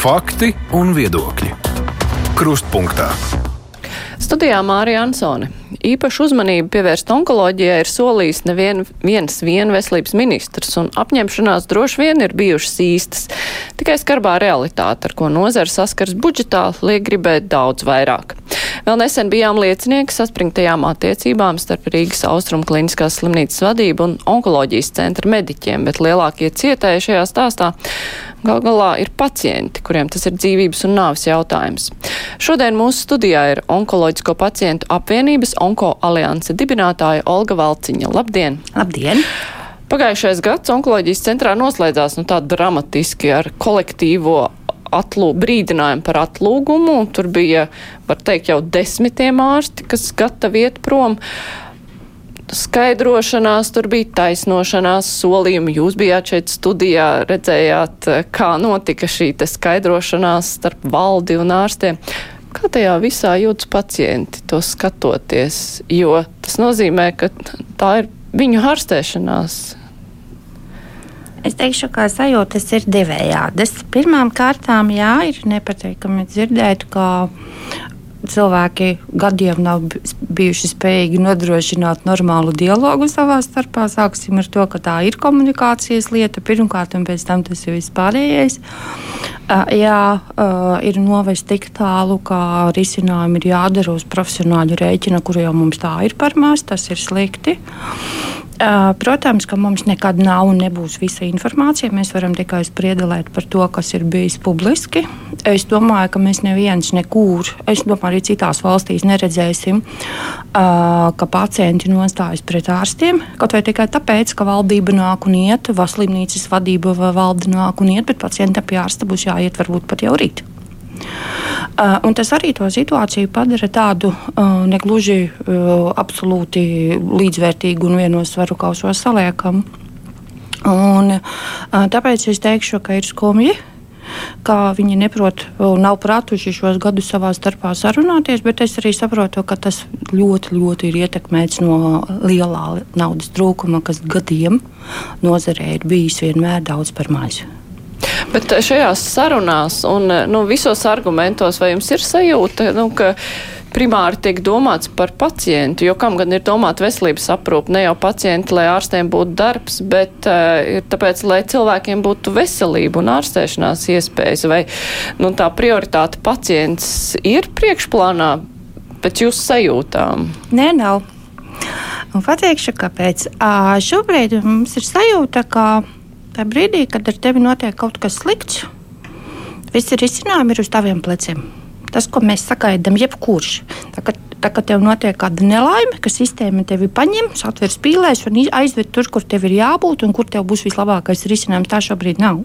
Fakti un viedokļi. Krustpunktā. Studijā Mārija Ansone. Īpašu uzmanību pievērst onkoloģijai ir solījis nevien viens vien veselības ministrs, un apņemšanās droši vien ir bijušas īstas. Tikai skarbā realitāte, ar ko nozara saskars budžetā, liek gribēt daudz vairāk. Vēl nesen bijām liecinieki saspringtajām attiecībām starp Rīgas Austrum kliniskās slimnīcas vadību un onkoloģijas centra mediķiem, bet lielākie cietēji šajā stāstā gal galā ir pacienti, kuriem tas ir dzīvības un nāves jautājums. Šodien mūsu studijā ir Onkoloģisko pacientu apvienības Onko alianse dibinātāja Olga Valciņa. Labdien! Labdien! Pagājušais gads onkoloģijas centrā noslēdzās nu, tā dramatiski ar kolektīvo atlū, brīdinājumu par atlūgumu. Tur bija, var teikt, jau desmitiem ārsti, kas gatavi iet prom. Skaidrošanās, tur bija taisnošanās, solījumi. Jūs bijāt šeit studijā, redzējāt, kā notika šī skaidrošanās starp valdi un ārstiem. Kā tajā visā jūtas pacienti, to skatoties? Jo tas nozīmē, ka tā ir viņu ārstēšanās. Es teikšu, ka sajūtas ir divējādas. Pirmkārt, jā, ir nepateikami dzirdēt, ka cilvēki gadiem nav bijuši spējīgi nodrošināt normālu dialogu savā starpā. Sāksim ar to, ka tā ir komunikācijas lieta pirmkārt, un pēc tam tas ir vispārējais. Jā, ir novest tik tālu, ka risinājumi ir jādara uz profesionāļu rēķina, kur jau mums tā ir par maz, tas ir slikti. Protams, ka mums nekad nav un nebūs visa informācija. Mēs varam tikai spriedelēt par to, kas ir bijis publiski. Es domāju, ka mēs neviens nekur, es domāju, arī citās valstīs neredzēsim, ka pacienti nostājas pret ārstiem. Kaut vai tikai tāpēc, ka valdība nāk un iet, vai slimnīcas vadība vai valde nāk un iet, bet pacientam pie ārsta būs jāiet varbūt pat jau rīt. Uh, un tas arī to situāciju padara tādu uh, negluži uh, absolūti līdzvērtīgu un vienos svaru kausos saliekamu. Un, tāpēc es teikšu, ka ir skumji, ka viņi neprot nav pratuši šos gadus savā starpā sarunāties, bet es arī saprotu, ka tas ļoti, ļoti ir ietekmēts no lielā naudas trūkuma, kas gadiem nozarē ir bijis vienmēr daudz par mazu. Bet šajās sarunās un nu, visos argumentos, vai jums ir sajūta, nu, ka primāri tiek domāts par pacientu, jo kam gan ir domāta veselības aprūpe, ne jau pacienti, lai ārstiem būtu darbs, bet uh, ir tāpēc, lai cilvēkiem būtu veselība un ārstēšanās iespējas, vai nu, tā prioritāte pacients ir priekšplānā pēc jūsu sajūtām? Nē, nav. Un pateikšu, kāpēc. Šobrīd mums ir sajūta, ka tajā brīdī, kad ar tevi notiek kaut kas slikts, visi risinājumi ir uz taviem pleciem. Tas, ko mēs sagaidām, jebkurš. Tā, kad, tā, kad tev notiek kāda nelaime, ka sistēma tevi paņem, atver spīlēs un aizved tur, kur tev ir jābūt un kur tev būs vislabākais risinājums, tā šobrīd nav.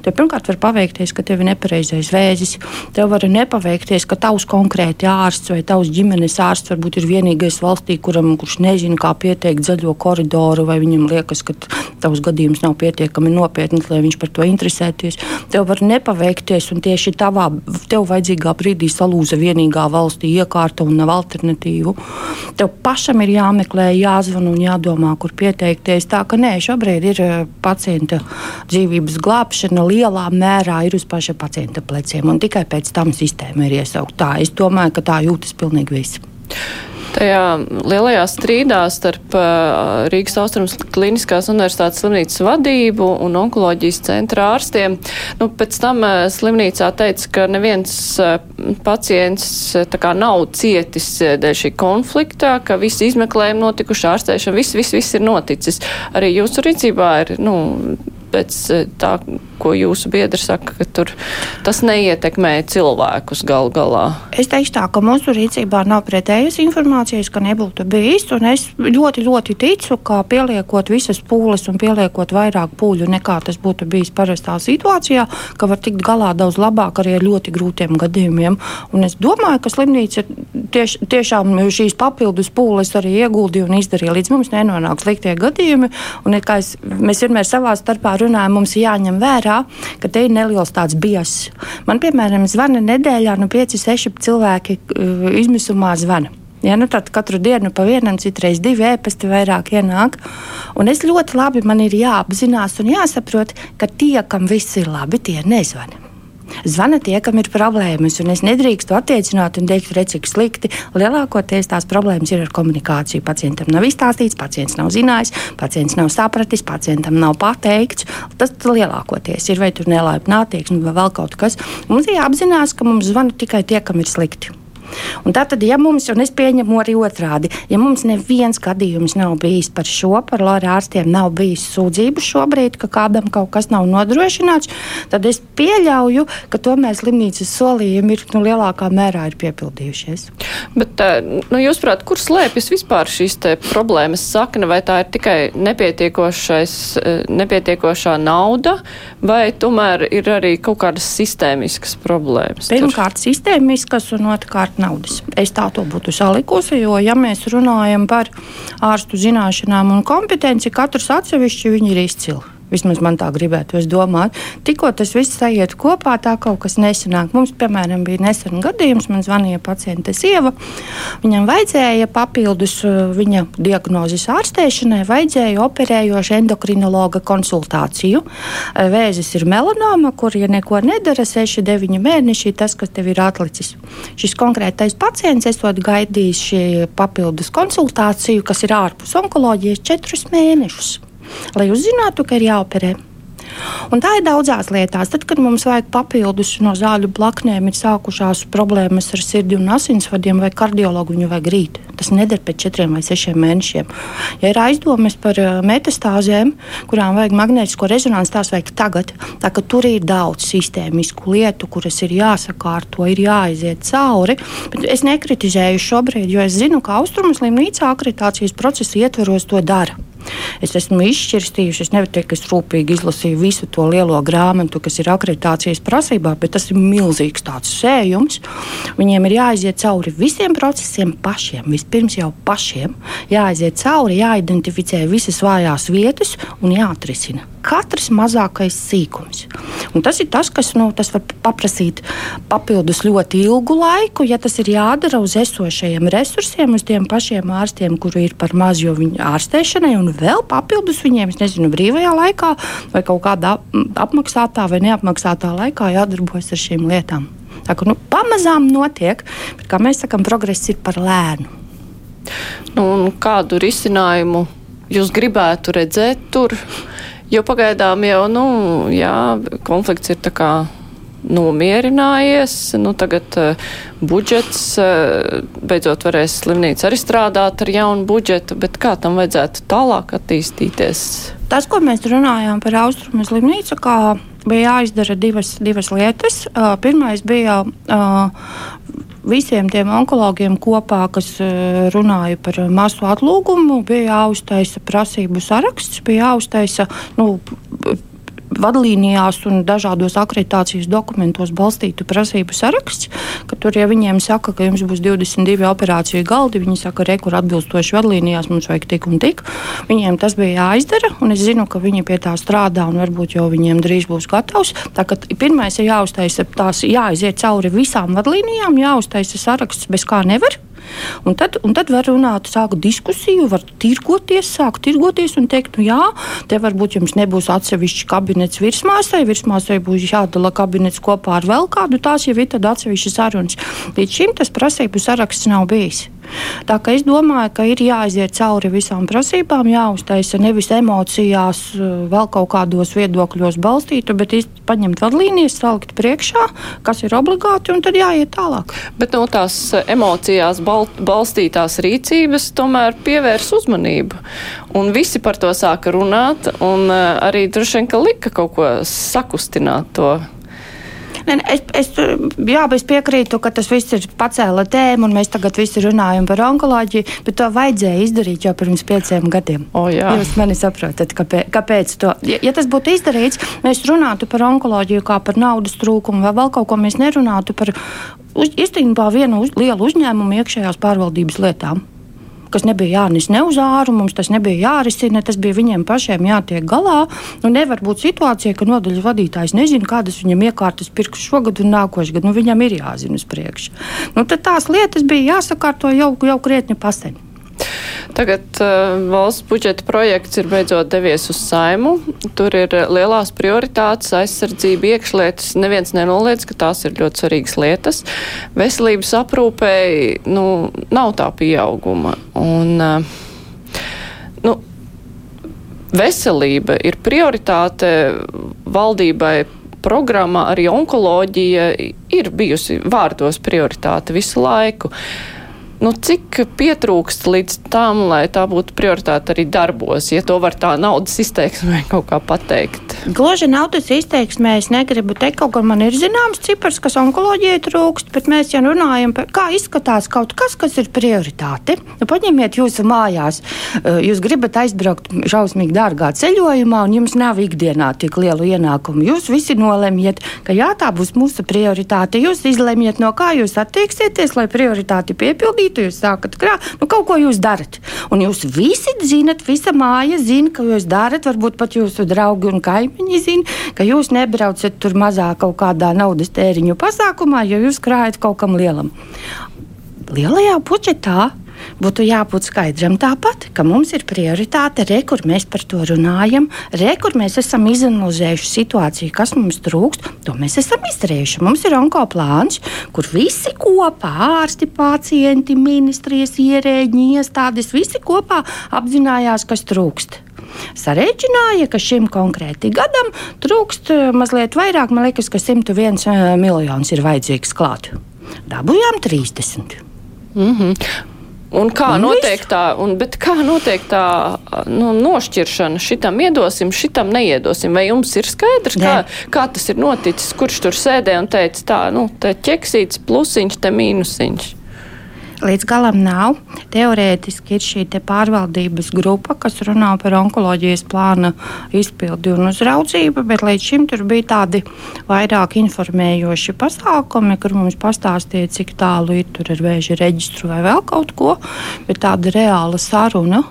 Tev pirmkārt var paveikties, ka tev ir nepareizais vēzis. Tev var nepaveikties, ka tavs konkrēti ārsts vai tavs ģimenes ārsts varbūt ir vienīgais valstī, kuram, kurš nezina, kā pieteikt zaļo koridoru, vai viņam liekas, ka tavs gadījums nav pietiekami nopietns, lai viņš par to interesēties. Tev var nepaveikties, un tieši tavā, tev vajadzīgā brīdī salūza vienīgā valstī iekārta un nav alternatīvu. Tev pašam ir jāmeklē, jāzvan un jādomā, kur pieteikties. Tā ka nē, šobrīd ir eh, pacienta dzīvības glābšana glābšana lielā mērā ir uz paša pacienta pleciem, un tikai pēc tam sistēma ir iesaukta. Tā es domāju, ka tā jūtas pilnīgi visi. Tajā lielajā strīdā starp uh, Rīgas Austrums Kliniskās universitātes slimnīcas vadību un onkoloģijas centra ārstiem, nu, pēc tam uh, slimnīcā teica, ka neviens uh, pacients kā, nav cietis dēļ šī konfliktā, ka visi izmeklējumi notikuši, ārstēšana, viss, viss, viss ir noticis. Arī jūsu rīcībā ir, nu, pēc eh, tā, ko jūsu biedri saka, ka tur tas neietekmē cilvēkus gal galā? Es teikšu tā, ka mūsu rīcībā nav pretējas informācijas, ka nebūtu bijis, un es ļoti, ļoti ticu, ka pieliekot visas pūles un pieliekot vairāk pūļu nekā tas būtu bijis parastā situācijā, ka var tikt galā daudz labāk arī ar ļoti grūtiem gadījumiem. Un es domāju, ka slimnīca tieš, tiešām šīs papildus pūles arī ieguldīja un izdarīja, līdz mums nenonāk sliktie gadījumi. Un, es, mēs vienmēr savā starpā runājam, mums jāņem vērā, ka te ir neliels tāds bias. Man, piemēram, zvana nedēļā nu, 5-6 cilvēki uh, izmisumā zvana. Ja, nu tad katru dienu pa vienam, citreiz divi ēpasti vairāk ienāk. Un es ļoti labi man ir jāapzinās un jāsaprot, ka tie, kam viss ir labi, tie nezvana. Zvana tie, kam ir problēmas, un es nedrīkstu attiecināt un teikt, redz, cik slikti. Lielākoties tās problēmas ir ar komunikāciju. Pacientam nav izstāstīts, pacients nav zinājis, pacients nav sapratis, pacientam nav pateikts. Tas lielākoties ir vai tur nelaipni attieksme vai vēl kaut kas. Mums ir jāapzinās, ka mums zvana tikai tie, kam ir slikti. Un tātad, ja mums, un es pieņemu arī otrādi, ja mums neviens gadījums nav bijis par šo, par lora ārstiem nav bijis sūdzību šobrīd, ka kādam kaut kas nav nodrošināts, tad es pieļauju, ka tomēr slimnīcas solījumi ir nu, lielākā mērā ir piepildījušies. Bet, nu, jūs prāt, kur slēpjas vispār šīs problēmas sakne, vai tā ir tikai nepietiekošā nauda, vai tomēr ir arī kaut kādas sistēmiskas problēmas? Pirmkārt, sistēmiskas un otrkārt naudas. Es tā to būtu salikusi, jo, ja mēs runājam par ārstu zināšanām un kompetenci, katrs atsevišķi viņi ir izcili. Vismaz man tā gribētu domāt. Tikko tas viss sajiet kopā, tā kaut kas nesanāk. Mums, piemēram, bija nesen gadījums, man zvanīja paciente sieva. Viņam vajadzēja papildus uh, viņa diagnozes ārstēšanai, vajadzēja operējoša endokrinologa konsultāciju. Uh, vēzis ir melanoma, kur, ja neko nedara, 6, 9 mēneši, tas, kas tev ir atlicis. Šis konkrētais pacients esot gaidījis šī papildus konsultāciju, kas ir ārpus onkoloģijas, 4 mēnešus lai uzzinātu, ka ir jāoperē. Un tā ir daudzās lietās. Tad, kad mums vajag papildus no zāļu blaknēm, ir sākušās problēmas ar sirdi un asinsvadiem vai kardiologu, viņu vajag rīt. Tas neder pēc četriem vai sešiem mēnešiem. Ja ir aizdomas par uh, metastāzēm, kurām vajag magnētisko rezonanci, tās vajag tagad. Tā, tur ir daudz sistēmisku lietu, kuras ir jāsakārto, ir jāaiziet cauri. Bet es nekritizēju šobrīd, jo es zinu, ka austrumu slimnīcā akreditācijas procesa ietveros to dara. Es esmu izšķirstījuši, es nevaru teikt, ka es rūpīgi izlasīju visu to lielo grāmatu, kas ir akreditācijas prasībā, bet tas ir milzīgs tāds sējums. Viņiem ir jāiziet cauri visiem procesiem pašiem. Vispirms jau pašiem jāiziet cauri, jāidentificē visas vājās vietas un jāatrisina katrs mazākais sīkums. Un tas ir tas, kas nu, tas var paprasīt papildus ļoti ilgu laiku, ja tas ir jādara uz esošajiem resursiem, uz tiem pašiem ārstiem, kuri ir par maz jau viņu ārstēšanai, un vēl papildus viņiem, es nezinu, brīvajā laikā vai kaut kādā apmaksātā vai neapmaksātā laikā jādarbojas ar šīm lietām. Tā kā nu, pamazām notiek, bet, kā mēs sakām, progress ir par lēnu. Nu, kādu risinājumu jūs gribētu redzēt tur? Jo pagaidām jau, nu, jā, konflikts ir tā kā nomierinājies. Nu, tagad uh, budžets uh, beidzot varēs slimnīca arī strādāt ar jaunu budžetu, bet kā tam vajadzētu tālāk attīstīties? Tas, ko mēs runājām par austrumu slimnīcu, kā bija jāizdara divas, divas lietas. Uh, pirmais bija visiem tiem onkologiem kopā, kas runāja par masu atlūgumu, bija jāuztaisa prasību saraksts, bija jāuztaisa nu, vadlīnijās un dažādos akreditācijas dokumentos balstītu prasību saraksts, ka tur, ja viņiem saka, ka jums būs 22 operāciju galdi, viņi saka, re, kur atbilstoši vadlīnijās mums vajag tik un tik. Viņiem tas bija jāizdara, un es zinu, ka viņi pie tā strādā, un varbūt jau viņiem drīz būs gatavs. Tā kā pirmais ir jāuztaisa tās, jāiziet cauri visām vadlīnijām, jāuztaisa saraksts, bez kā nevar. Un tad, un tad var runāt, sākt diskusiju, var tirgoties, sākt tirgoties un teikt, nu jā, te varbūt jums nebūs atsevišķi kabinets virsmāsai, virsmāsai būs jādala kabinets kopā ar vēl kādu, tās jau ir tad atsevišķas sarunas. Līdz šim tas prasību saraksts nav bijis. Tā kā es domāju, ka ir jāiziet cauri visām prasībām, jāuztaisa nevis emocijās, vēl kaut kādos viedokļos balstītu, bet paņemt vadlīnijas, salikt priekšā, kas ir obligāti, un tad jāiet tālāk. Bet no tās emocijās bal balstītās rīcības tomēr pievērs uzmanību. Un visi par to sāka runāt, un eh, arī droši vien, ka lika kaut ko sakustināt to Ne, es, es, jā, es piekrītu, ka tas viss ir pacēla tēma, un mēs tagad visi runājam par onkoloģiju, bet to vajadzēja izdarīt jau pirms pieciem gadiem. O, jā. Jūs mani saprotat, kāpēc, kāpēc to. Ja, ja tas būtu izdarīts, mēs runātu par onkoloģiju kā par naudas trūkumu vai vēl kaut ko, mēs nerunātu par uz, īstenībā vienu uz, lielu uzņēmumu iekšējās pārvaldības lietām kas nebija jānes ne uz āru, mums tas nebija jārisina, tas bija viņiem pašiem jātiek galā. Nu, nevar būt situācija, ka nodaļas vadītājs nezina, kādas viņam iekārtas pirks šogad un nākošais gads. Nu, viņam ir jāzina uz priekšu. Nu, tās lietas bija jāsakārto jau, jau krietni paseņi. Tagad uh, valsts budžeta projekts ir beidzot devies uz saimu. Tur ir lielās prioritātes, aizsardzība, iekšlietas. Neviens nenoliedz, ka tās ir ļoti svarīgas lietas. Veselības aprūpēji nu, nav tā pieauguma. Un, uh, nu, veselība ir prioritāte valdībai programma arī onkoloģija ir bijusi vārdos prioritāte visu laiku. Nu, cik pietrūkst līdz tam, lai tā būtu prioritāte arī darbos, ja to var tā naudas izteiksmē kaut kā pateikt? Gluži naudas izteiksmē es negribu teikt, kaut gan man ir zināms cipars, kas onkoloģijai trūkst, bet mēs jau runājam par kā izskatās kaut kas, kas ir prioritāte. Nu, paņemiet jūsu mājās, eh, jūs gribat aizbraukt šausmīgi dārgā ceļojumā, un jums nav ikdienā tik lielu ienākumu. Jūs visi nolemjiet, ka jā, tā būs mūsu prioritāte. Jūs izlemjiet, no kā jūs attieksieties, lai prioritāti piepildītu rītu jūs sākat krāt, nu kaut ko jūs darat. Un jūs visi zinat, visa māja zina, ka jūs darat, varbūt pat jūsu draugi un kaimiņi zina, ka jūs nebraucat tur mazā kaut kādā naudas tēriņu pasākumā, jo jūs krājat kaut kam lielam. Lielajā budžetā būtu jābūt skaidram tāpat, ka mums ir prioritāte, re, kur mēs par to runājam, re, kur mēs esam izanalizējuši situāciju, kas mums trūkst. To mēs esam izdarījuši. Mums ir onkoplāns, kur visi kopā, ārsti, pacienti, ministrijas ierēģi, iestādes, visi kopā apzinājās, kas trūkst sarēķināja, ka šim konkrēti gadam trūkst eh, mazliet vairāk. Man liekas, ka 101 eh, miljonus ir vajadzīgs klāt. Dabūjām 30. Mm -hmm. Un kā un notiek tā, un, kā notiek tā nu, nošķiršana? Šitam iedosim, šitam neiedosim. Vai jums ir skaidrs, kā, kā tas ir noticis? Kurš tur sēdēja un teica, tā, nu, te ķeksīts, plusiņš, te mīnusiņš? Līdz galam nav. Teorētiski ir šī te pārvaldības grupa, kas runā par onkoloģijas plāna izpildi un uzraudzību, bet līdz šim tur bija tādi vairāk informējoši pasākumi, kur mums pastāstīja, cik tālu ir tur ar vēža reģistru vai vēl kaut ko, bet tāda reāla saruna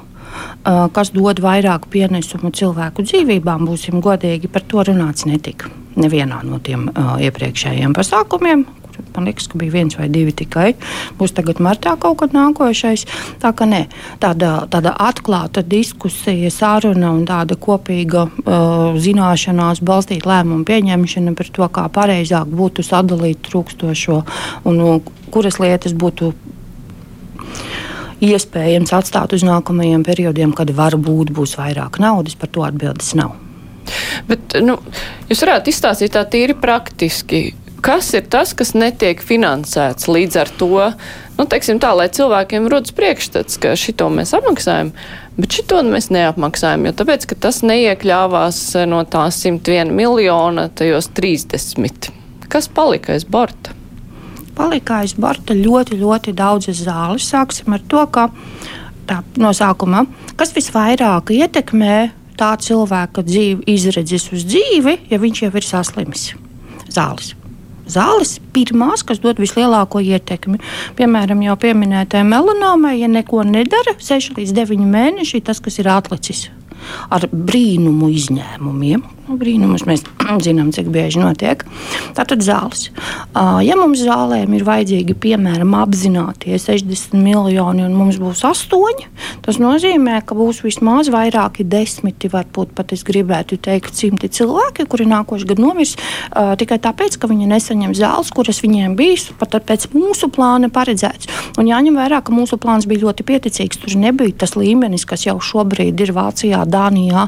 kas dod vairāk pienesumu cilvēku dzīvībām, būsim godīgi, par to runāts netika. Nevienā no tiem uh, iepriekšējiem pasākumiem, Man liekas, ka bija viens vai divi tikai. Būs tagad martā kaut kad nākošais. Tā kā nē, tāda, tāda atklāta diskusija, saruna un tāda kopīga uh, zināšanās balstīta lēmumu pieņemšana par to, kā pareizāk būtu sadalīt trūkstošo un kuras lietas būtu iespējams atstāt uz nākamajiem periodiem, kad varbūt būs vairāk naudas, par to atbildes nav. Bet, nu, jūs varētu izstāstīt tā tīri praktiski, kas ir tas, kas netiek finansēts līdz ar to, nu, teiksim tā, lai cilvēkiem rodas priekšstats, ka šito mēs apmaksājam, bet šito mēs neapmaksājam, jo tāpēc, ka tas neiekļāvās no tā 101 miljona tajos 30. Kas palika aiz borta? Palika aiz borta ļoti, ļoti daudzas zāles. Sāksim ar to, ka tā no sākuma, kas visvairāk ietekmē tā cilvēka dzīvi, izredzes uz dzīvi, ja viņš jau ir saslimis. Zāles zāles pirmās, kas dod vislielāko ietekmi. Piemēram, jau pieminētajai melanomai, ja neko nedara, 6 līdz 9 mēneši, tas, kas ir atlicis ar brīnumu izņēmumiem, brīnumus mēs zinām, cik bieži notiek. Tātad zāles. Ja mums zālēm ir vajadzīgi, piemēram, apzināti 60 miljoni un mums būs 8, tas nozīmē, ka būs vismaz vairāki desmiti, varbūt pat es gribētu teikt, simti cilvēki, kuri nākošais gads nomirs tikai tāpēc, ka viņi nesaņem zāles, kuras viņiem bija pat pēc mūsu plāna paredzēts. Un jāņem vērā, ka mūsu plāns bija ļoti pieticīgs. Tur nebija tas līmenis, kas jau šobrīd ir Vācijā, Dānijā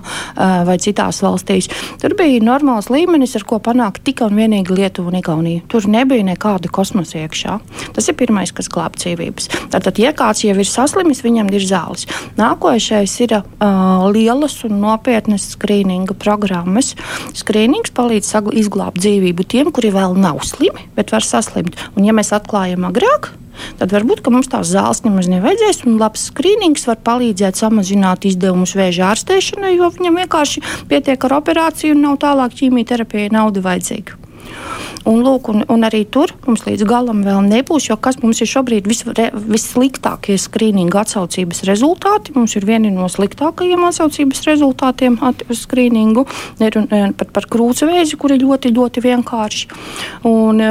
vai citās valstīs. Tur bija normāls līmenis, ar ko panākt tikai un vienīgi Lietuva un Igaunija. Tur nebija nekāda kosmosa iekšā. Tas ir pirmais, kas glāb dzīvības. Tātad, ja kāds jau ir saslimis, viņam ir zāles. Nākošais ir uh, lielas un nopietnas skrīninga programmas. Skrīnings palīdz izglābt dzīvību tiem, kuri vēl nav slimi, bet var saslimt. Un, ja mēs atklājam agrāk, tad varbūt mums tās zāles nemaz nevajadzēs. Un labs skrīnings var palīdzēt samazināt izdevumus vēža ārstēšanai, jo viņam vienkārši pietiek ar operāciju un nav tālāk ķīmijterapijai nauda vajadzīga. Un, lūk, un, un arī tur mums līdz galam vēl nebūs, jo kas mums ir šobrīd vis, vissliktākie skrīninga atsaucības rezultāti. Mums ir vieni no sliktākajiem atsaucības rezultātiem uz skrīningu, pat par krūtsvēzi, kur ir ļoti, ļoti vienkārši. Un,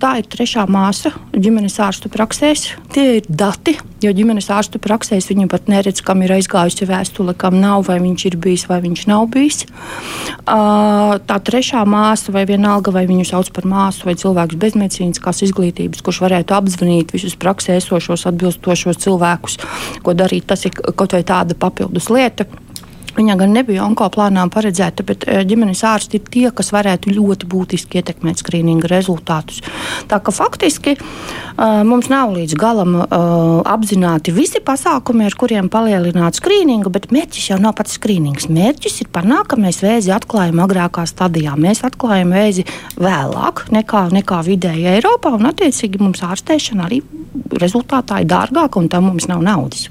tā ir trešā māsa ģimenes ārstu praksēs. Tie ir dati, jo ģimenes ārstu praksēs viņi pat neredz, kam ir aizgājusi vēstule, kam nav, vai viņš ir bijis vai viņš nav bijis. Tā trešā māsa vai vienalga, vai viņu sauc par māsu vai cilvēku bez medicīniskās izglītības, kurš varētu apzvanīt visus praksē esošos atbilstošos cilvēkus, ko darīt. Tas ir kaut vai tāda papildus lieta. Viņa gan nebija onkoplānā paredzēta, bet eh, ģimenes ārsti ir tie, kas varētu ļoti būtiski ietekmēt skrīninga rezultātus. Tā ka faktiski uh, mums nav līdz galam uh, apzināti visi pasākumi, ar kuriem palielināt skrīningu, bet mērķis jau nav pats skrīnings. Mērķis ir panākt, ka mēs vēzi atklājam agrākā stadijā. Mēs atklājam vēzi vēlāk nekā, nekā vidēji Eiropā, un attiecīgi mums ārstēšana arī rezultātā ir dārgāka, un tam mums nav naudas.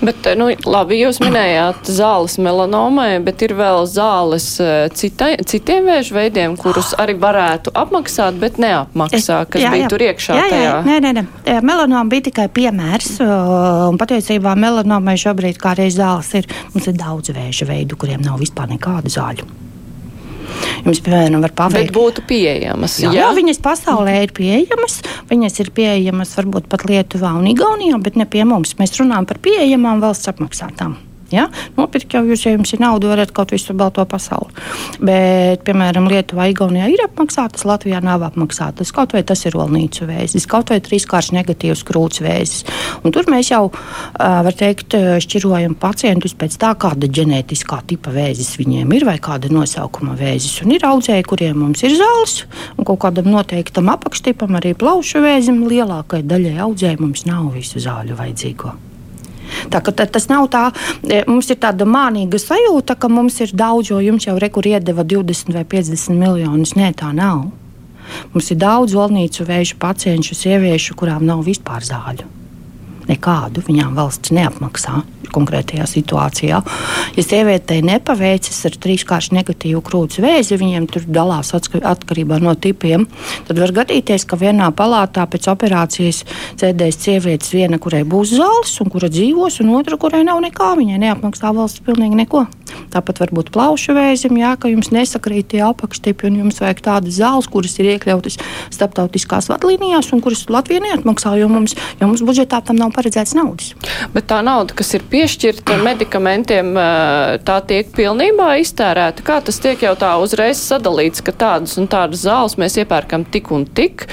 Bet, nu, labi, jūs minējāt zāles melanomai, bet ir vēl zāles eh, citai, citiem vēža veidiem, kurus arī varētu apmaksāt, bet neapmaksā, kas jā, jā. bija tur iekšā. Jā, jā, jā. Nē, nē, nē. Melanoma bija tikai piemērs, un patiesībā melanomai šobrīd kā reiz zāles ir, mums ir daudz vēža veidu, kuriem nav vispār nekādu zāļu. Jums, piemēram, var paveikt. Bet būtu pieejamas. Jā, jā? jā, viņas pasaulē ir pieejamas. Viņas ir pieejamas varbūt pat Lietuvā un Igaunijā, bet ne pie mums. Mēs runājam par pieejamām valsts apmaksātām. Ja? Nopirkt jau jūs, ja jums ir nauda, varat kaut visu balto pasauli. Bet, piemēram, Lietuvā, Igaunijā ir apmaksātas, Latvijā nav apmaksātas. Kaut vai tas ir olnīcu vēzis, kaut vai trīskāršs negatīvs krūts vēzis. Un tur mēs jau, var teikt, šķirojam pacientus pēc tā, kāda ģenētiskā tipa vēzis viņiem ir vai kāda nosaukuma vēzis. Un ir audzēji, kuriem mums ir zāles, un kaut kādam noteiktam apakštipam, arī plaušu vēzim, lielākajai daļai audzēji mums nav visu zāļu vajadzīgo. Tā, tas nav tā, e, mums ir tāda mānīga sajūta, ka mums ir daudz, jo jums jau rekur iedeva 20 vai 50 miljonus. Nē, tā nav. Mums ir daudz valnīcu vēža pacientu, sieviešu, kurām nav vispār zāļu. Nekādu viņām valsts neapmaksā konkrētajā situācijā. Ja sievietei nepaveicas ar trīskāršu negatīvu krūts vēzi, viņiem tur dalās atkarībā no tipiem, tad var gadīties, ka vienā palātā pēc operācijas sēdēs sievietes, viena, kurai būs zāles un kura dzīvos, un otra, kurai nav nekā, viņai neapmaksā valsts pilnīgi neko. Tāpat var būt plaušu vēzim, jā, ka jums nesakrīt tie apakštipi, un jums vajag tādas zāles, kuras ir iekļautas starptautiskās vadlīnijās, un kuras Latvija neatmaksā, jo mums, jo mums budžetā tam nav paredzēts naudas. Bet tā nauda, kas ir piešķirta medikamentiem, tā tiek pilnībā iztērēta. Kā tas tiek jau tā uzreiz sadalīts, ka tādas un tādas zāles mēs iepērkam tik un tik,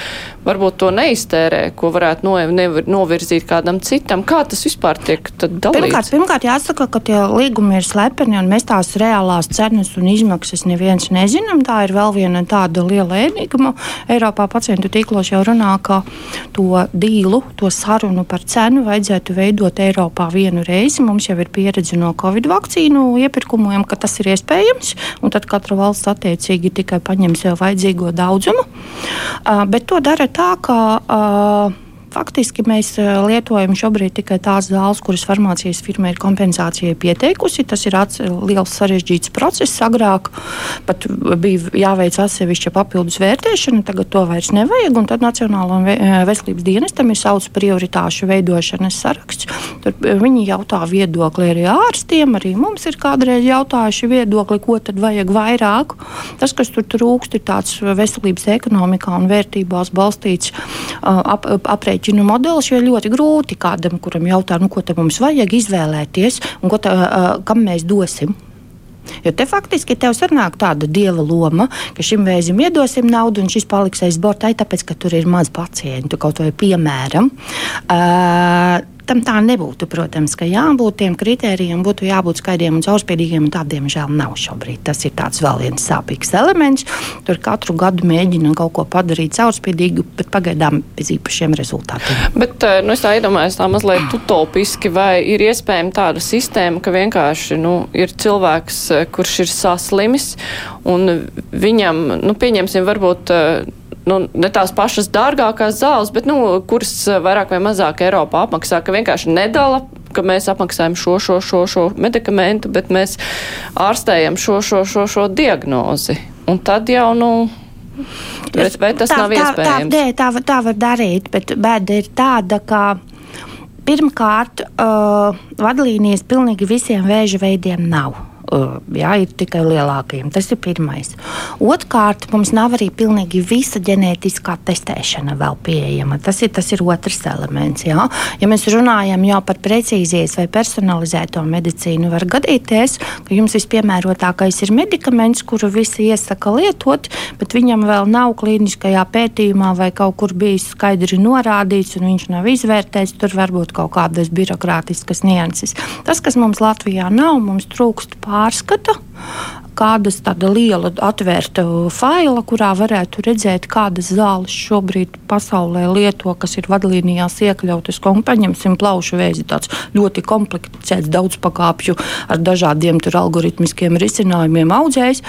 varbūt to neiztērē, ko varētu no, nevar, novirzīt kādam citam. Kā tas vispār tiek dalīts? Pirmkārt, pirmkārt jāsaka, ka tie līgumi ir slepeni un mēs tās reālās cenas un izmaksas neviens nezinām. Tā ir vēl viena tāda liela enigma. Eiropā pacientu tīklos jau runā, ka to dīlu, to sarunu par cenu vajadzētu veidot Eiropā vienu reizi. Mums jau ir pieredze no Covid vakcīnu iepirkumiem, ka tas ir iespējams, tad katra valsts attiecīgi tikai paņem sev vajadzīgo daudzumu. Uh, bet to dara tā, ka uh, Faktiski mēs eh, lietojam šobrīd tikai tās zāles, kuras farmācijas firma ir kompensācijai pieteikusi. Tas ir liels sarežģīts process. Agrāk pat bija jāveic atsevišķa papildus vērtēšana, tagad to vairs nevajag. Tad Nacionālajam eh, veselības dienestam ir savs prioritāšu veidošanas saraksts. Tur eh, viņi jautā viedokli arī ārstiem, arī mums ir kādreiz jautājuši viedokli, ko tad vajag vairāk. Tas, kas tur trūkst, ir tāds veselības ekonomikā un vērtībās balstīts ap, aprēķins aprēķinu modelis, jo ir ļoti grūti kādam, kuram jautā, nu, ko mums vajag izvēlēties un ko tā, kam mēs dosim. Jo te faktiski tev sanāk tāda dieva loma, ka šim vēzim iedosim naudu, un šis paliks aiz bortai, tāpēc, ka tur ir maz pacientu. Kaut vai piemēram, uh, Tam tā nebūtu. Protams, ka jābūt tiem kritērijiem, būtu jābūt skaidriem un caurspīdīgiem, un tādiem žēl nav šobrīd. Tas ir vēl viens sāpīgs elements. Tur katru gadu mēģina kaut ko padarīt caurspīdīgu, bet pagaidām bez īpašiem rezultātiem. Bet eh, nu, es iedomājos tā mazliet utopiski, vai ir iespējama tāda sistēma, ka vienkārši nu, ir cilvēks, eh, kurš ir saslimis, un viņam, nu, pieņemsim, varbūt eh, nu, ne tās pašas dārgākās zāles, bet nu, kuras eh, vairāk vai mazāk Eiropā apmaksā, ka vienkārši nedala ka mēs apmaksājam šo, šo, šo, šo medikamentu, bet mēs ārstējam šo, šo, šo, šo diagnozi. Un tad jau, nu, Bet, vai tas tā, nav iespējams? Tā, tā, tā, tā var darīt, bet bēda ir tāda, ka pirmkārt, uh, vadlīnijas pilnīgi visiem vēža veidiem nav jā, ir tikai lielākajiem. Tas ir pirmais. Otrkārt, mums nav arī pilnīgi visa ģenētiskā testēšana vēl pieejama. Tas ir, tas ir otrs elements. Jā. Ja mēs runājam jau par precīzijas vai personalizēto medicīnu, var gadīties, ka jums vispiemērotākais ir medikaments, kuru visi iesaka lietot, bet viņam vēl nav klīniskajā pētījumā vai kaut kur bijis skaidri norādīts, un viņš nav izvērtēts. Tur var būt kaut kādas birokrātiskas nianses. Tas, kas mums Latvijā nav, mums trūkst pār pārskata kādas tāda liela atvērta faila, kurā varētu redzēt, kādas zāles šobrīd pasaulē lieto, kas ir vadlīnijās iekļautas. Paņemsim plaušu vēzi, tāds ļoti komplicēts, daudz pakāpju ar dažādiem algoritmiskiem risinājumiem audzējs.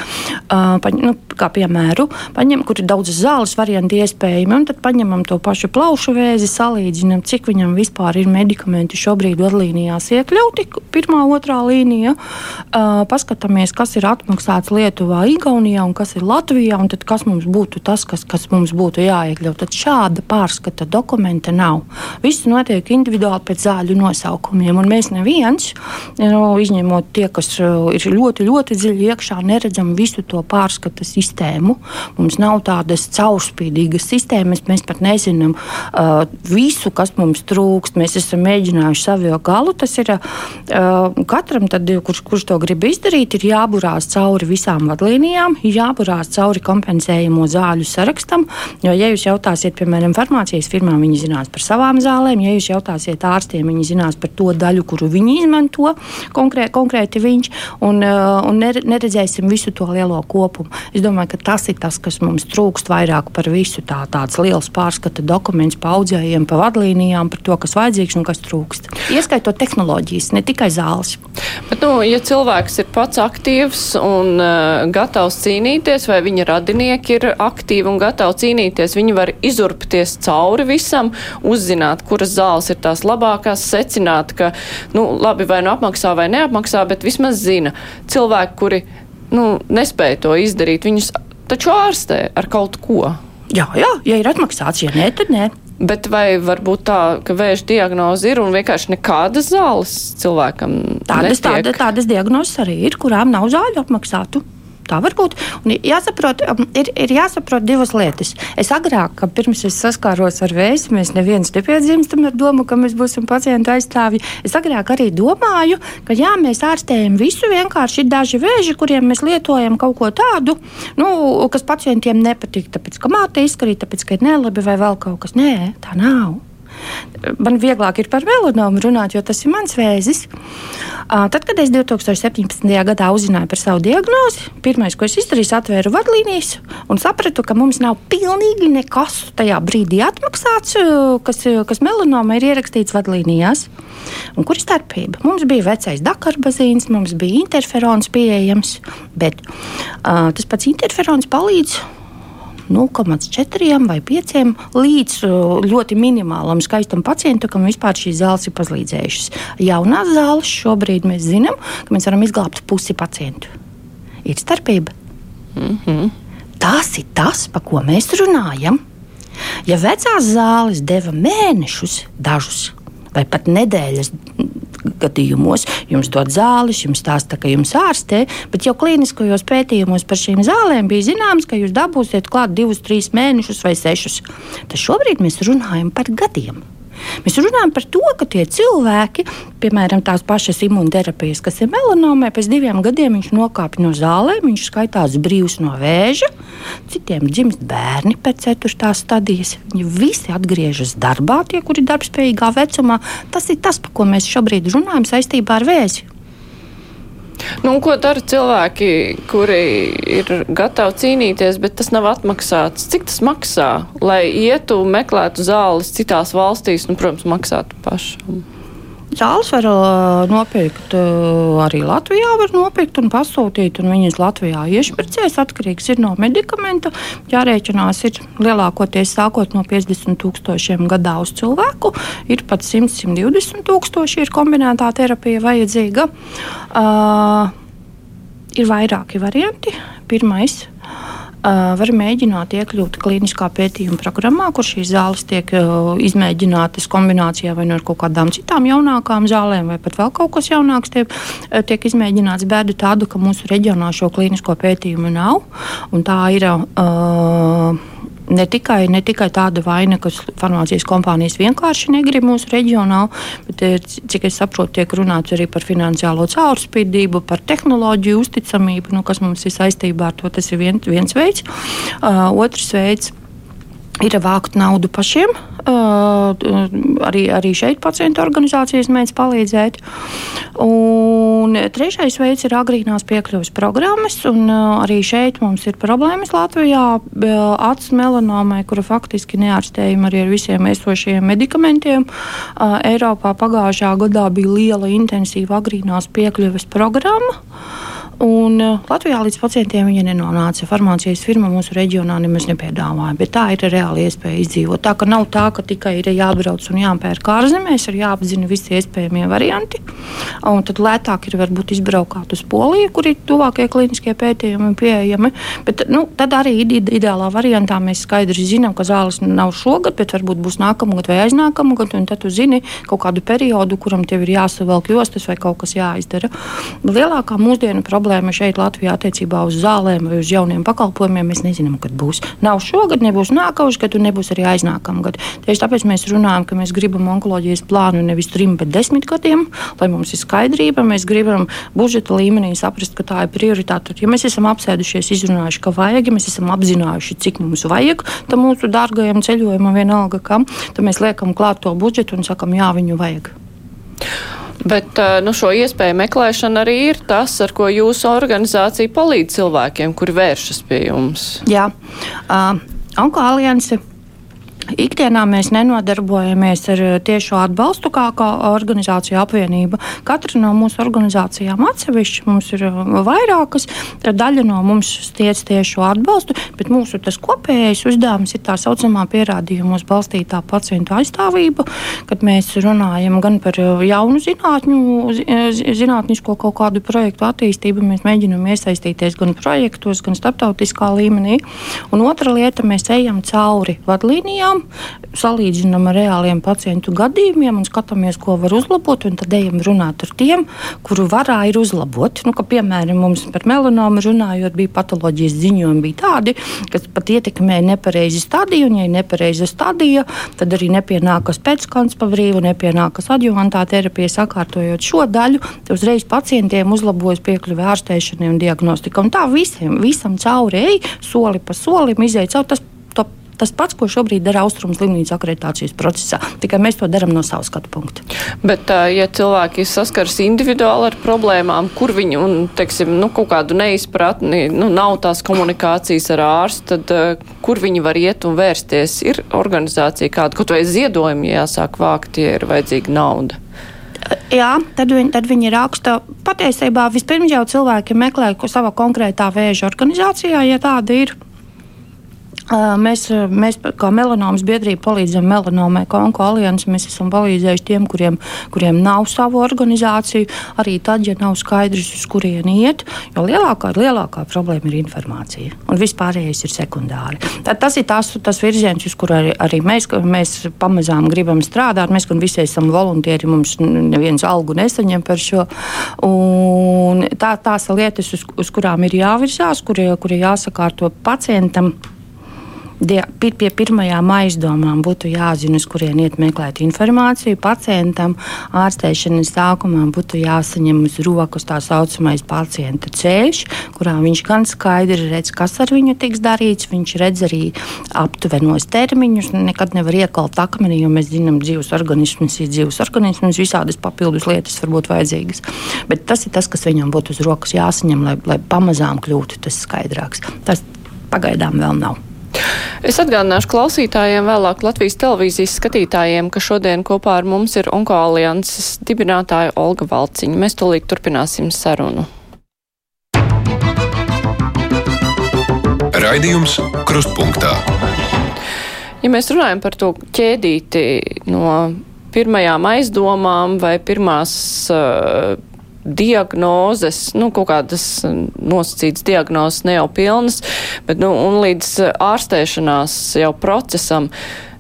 Uh, paņ, nu, kā piemēru, paņem, kur ir daudzas zāles varianti iespējami, un tad paņemam to pašu plaušu vēzi, salīdzinām, cik viņam vispār ir medikamenti šobrīd vadlīnijās iekļauti, pirmā, otrā līnija. Uh, paskatāmies, kas ir atmaksāts apmaksāts Lietuvā, Igaunijā un kas ir Latvijā, un kas mums būtu tas, kas, kas mums būtu jāiekļaut. Tad šāda pārskata dokumenta nav. Viss notiek individuāli pēc zāļu nosaukumiem, un mēs neviens, nu, izņemot tie, kas uh, ir ļoti, ļoti dziļi iekšā, neredzam visu to pārskata sistēmu. Mums nav tādas caurspīdīgas sistēmas, mēs pat nezinām uh, visu, kas mums trūkst. Mēs esam mēģinājuši savu galu. Tas ir uh, katram, tad, kurš, kurš to grib izdarīt, ir jāburās cauri cauri visām vadlīnijām, jāburās cauri kompensējumu zāļu sarakstam. Jo, ja jūs jautāsiet, piemēram, farmācijas firmām, viņi zinās par savām zālēm, ja jūs jautāsiet ārstiem, viņi zinās par to daļu, kuru viņi izmanto konkrē, konkrēti viņš, un, uh, un neredzēsim visu to lielo kopumu. Es domāju, ka tas ir tas, kas mums trūkst vairāk par visu. Tā, tāds liels pārskata dokuments pa audzējiem, pa vadlīnijām, par to, kas vajadzīgs un kas trūkst. Ieskaitot tehnoloģijas, ne tikai zāles. Bet, nu, ja cilvēks ir pats aktīvs un uh, gatavs cīnīties, vai viņa radinieki ir aktīvi un gatavi cīnīties, viņi var izurpties cauri visam, uzzināt, kuras zāles ir tās labākās, secināt, ka, nu, labi, vai nu apmaksā vai neapmaksā, bet vismaz zina cilvēki, kuri, nu, nespēja to izdarīt, viņus taču ārstē ar kaut ko. Jā, jā, ja ir atmaksāts, ja nē, tad nē. Bet vai var būt tā, ka vēža diagnoze ir un vienkārši nekādas zāles cilvēkam? Tādas, tāda, tādas diagnozes arī ir, kurām nav zāļu apmaksātu. Tā var būt. Un jāsaprot, um, ir, ir jāsaprot divas lietas. Es agrāk, pirms es saskāros ar vēzi, mēs neviens nepiedzimstam ar domu, ka mēs būsim pacientu aizstāvji. Es agrāk arī domāju, ka jā, mēs ārstējam visu. Vienkārši ir daži vēži, kuriem mēs lietojam kaut ko tādu, nu, kas pacientiem nepatīk. Tāpēc, ka māte izkarīta, tāpēc, ka ir nelabi vai vēl kaut kas. Nē, tā nav. Man vieglāk ir par melanomu runāt, jo tas ir mans vēzis. Tad, kad es 2017. gadā uzzināju par savu diagnozi, pirmais, ko es izdarīju, atvēru vadlīnijas un sapratu, ka mums nav pilnīgi nekas tajā brīdī atmaksāts, kas, kas melanoma ir ierakstīts vadlīnijās. Un kur ir starpība? Mums bija vecais dakarbazīns, mums bija interferons pieejams, bet uh, tas pats interferons palīdz 0,4 vai 5 līdz uh, ļoti minimālam skaistam pacientam, kam vispār šīs zāles ir palīdzējušas. Jaunās zāles šobrīd mēs zinām, ka mēs varam izglābt pusi pacientu. Ir starpība. Mm -hmm. Tas ir tas, par ko mēs runājam. Ja vecās zāles deva mēnešus, dažus vai pat nedēļas gadījumos jums dod zāles, jums stāsta, ka jums ārstē, bet jau klīniskajos pētījumos par šīm zālēm bija zināms, ka jūs dabūsiet klāt divus, trīs mēnešus vai sešus. Tad šobrīd mēs runājam par gadiem. Mēs runājam par to, ka tie cilvēki, piemēram, tās pašas imunterapijas, kas ir melanomē, pēc diviem gadiem viņš nokāpj no zālēm, viņš skaitās brīvs no vēža, citiem dzimst bērni pēc ceturtās stadijas. Viņi visi atgriežas darbā, tie, kuri ir darbspējīgā vecumā. Tas ir tas, par ko mēs šobrīd runājam saistībā ar vēzi. Nu, ko dara cilvēki, kuri ir gatavi cīnīties, bet tas nav atmaksāts? Cik tas maksā, lai ietu meklētu zāles citās valstīs, nu, protams, maksātu pašam? Zāles var uh, nopirkt uh, arī Latvijā, var nopirkt un pasūtīt, un viņas Latvijā iešpricēs. Atkarīgs ir no medikamenta. Jārēķinās ir lielākoties sākot no 50 tūkstošiem gadā uz cilvēku. Ir pat 100-120 tūkstoši ir kombinētā terapija vajadzīga. Uh, ir vairāki varianti. Pirmais var mēģināt iekļūt klīniskā pētījuma programmā, kur šīs zāles tiek izmēģinātas kombinācijā vai no nu kaut kādām citām jaunākām zālēm, vai pat vēl kaut kas jaunāks tiek, tiek izmēģināts. Bēda tāda, ka mūsu reģionā šo klīnisko pētījumu nav, un tā ir. Uh, ne tikai, ne tikai tāda vaina, ka farmācijas kompānijas vienkārši negrib mūsu reģionā, bet, eh, cik es saprotu, tiek runāts arī par finansiālo caurspīdību, par tehnoloģiju uzticamību, nu, kas mums ir saistībā ar to. Tas ir vien, viens veids. Uh, otrs veids ir vākt naudu pašiem. Uh, arī, arī šeit pacientu organizācijas mēdz palīdzēt. Un trešais veids ir agrīnās piekļuves programmas. Un, uh, arī šeit mums ir problēmas Latvijā. Acis melanomai, kura faktiski neārstējama arī ar visiem esošajiem medikamentiem. Uh, Eiropā pagājušā gadā bija liela intensīva agrīnās piekļuves programma. Un uh, Latvijā līdz pacientiem viņa nenonāca. Farmācijas firma mūsu reģionā nemaz nepiedāvāja, bet tā ir reāla iespēja izdzīvot. Tā nav tā, ka tikai ir jābrauc un jāpērk ārzemēs, ir jāapzina visi iespējamie varianti. Un tad lētāk ir varbūt izbraukt uz Poliju, kur ir tuvākie klīniskie pētījumi pieejami. Bet nu, tad arī ideālā variantā mēs skaidri zinām, ka zāles nav šogad, bet varbūt būs nākamgad vai aiznākamgad. Tad tu zini kaut kādu periodu, kuram tev ir jāsavelk jostas vai kaut kas jāizdara. Lielākā mūsdienu problēma problēma šeit Latvijā attiecībā uz zālēm vai uz jauniem pakalpojumiem. Mēs nezinām, kad būs. Nav šogad, nebūs nākamais gads, un nebūs arī aiznākamā gada. Tieši tāpēc mēs runājam, ka mēs gribam onkoloģijas plānu nevis trim, bet desmit gadiem, lai mums ir skaidrība. Mēs gribam budžeta līmenī saprast, ka tā ir prioritāte. Ja mēs esam apsēdušies, izrunājuši, ka vajag, ja mēs esam apzinājuši, cik mums vajag tam mūsu dārgajam ceļojumam, vienalga kam, tad mēs liekam klāt to budžetu un sakam, jā, viņu vajag. Bet nu, šo iespēju meklēšana arī ir tas, ar ko jūsu organizācija palīdz cilvēkiem, kuri vēršas pie jums. Jā, uh, Onko alianse Ikdienā mēs nenodarbojamies ar eh, tiešo atbalstu kā, kā organizācija apvienība. Katra no mūsu organizācijām atsevišķi mums ir eh, vairākas. Daļa no mums sniedz tiešo atbalstu, bet mūsu kopējais uzdevums ir tā saucamā pierādījumos balstītā pacientu aizstāvība, kad mēs runājam gan par eh, jaunu zinātņu, zinātnisko kaut kādu projektu attīstību, mēs mēģinam iesaistīties gan projektos, gan starptautiskā līmenī. Un otra lieta, mēs ejam cauri vadlīnijām lietām, salīdzinām ar reāliem pacientu gadījumiem un skatāmies, ko var uzlabot. Tad ejam runāt ar tiem, kuru varā ir uzlabot. Nu, ka, piemēram, mums par melanomu runājot, bija patoloģijas ziņojumi bija tādi, kas pat ietekmēja nepareizi stadiju. Un, ja ir nepareiza stadija, tad arī nepienākas pēckons pa brīvu, nepienākas adjuvantā terapija. Sakārtojot šo daļu, uzreiz pacientiem uzlabojas piekļuve ārstēšanai un diagnostika. Un tā visiem, visam cauri ej, soli pa solim izēj cauri. Tas pats, ko šobrīd dara Austrumu slimnīcu akreditācijas procesā. Tikai mēs to darām no savas skatu punkta. Bet, ja cilvēki saskaras individuāli ar problēmām, kur viņi un, teiksim, nu, kaut kādu neizpratni, nu, nav tās komunikācijas ar ārstu, tad kur viņi var iet un vērsties? Ir organizācija kāda, kaut vai ziedojumi jāsāk vākt, ja ir vajadzīga nauda. Jā, tad viņi, tad viņi raksta. Patiesībā vispirms jau cilvēki meklē savā konkrētā vēža organizācijā, ja tāda ir. Mēs, mēs kā melanomas biedrība palīdzam melanomai konku aliansi. Mēs esam palīdzējuši tiem, kuriem, kuriem nav savu organizāciju, arī tad, ja nav skaidrs, uz kurieni iet, jo lielākā, lielākā problēma ir informācija, un vispārējais ir sekundāri. Tad tas ir tas, tas virziens, uz kuru arī, arī mēs, mēs pamazām gribam strādāt. Mēs visi esam voluntieri, mums neviens algu nesaņem par šo. Un tā, tās lietas, uz, uz kurām ir jāvirzās, kur, kur jāsakārto pacientam pie pirmajām aizdomām būtu jāzina, uz kurien iet meklēt informāciju. Pacientam ārstēšanas sākumā būtu jāsaņem uz rokas tā saucamais pacienta ceļš, kurā viņš gan skaidri redz, kas ar viņu tiks darīts. Viņš redz arī aptuvenos termiņus. Nekad nevar iekalt akmenī, jo mēs zinām, ka dzīves organisms ir dzīves organisms, visādas papildus lietas var būt vajadzīgas. Bet tas ir tas, kas viņam būtu uz rokas jāsaņem, lai, lai pamazām kļūtu tas skaidrāks. Tas pagaidām vēl nav. Es atgādināšu klausītājiem, vēlāk Latvijas televīzijas skatītājiem, ka šodien kopā ar mums ir Onkoalianses dibinātāja Olga Valciņa. Mēs tūlīt turpināsim sarunu. Raidījums Krustpunktā. Ja mēs runājam par to ķēdīti no pirmajām aizdomām vai pirmās uh, diagnozes, nu, kaut kādas nosacītas diagnozes ne jau pilnas, bet, nu, un līdz ārstēšanās jau procesam.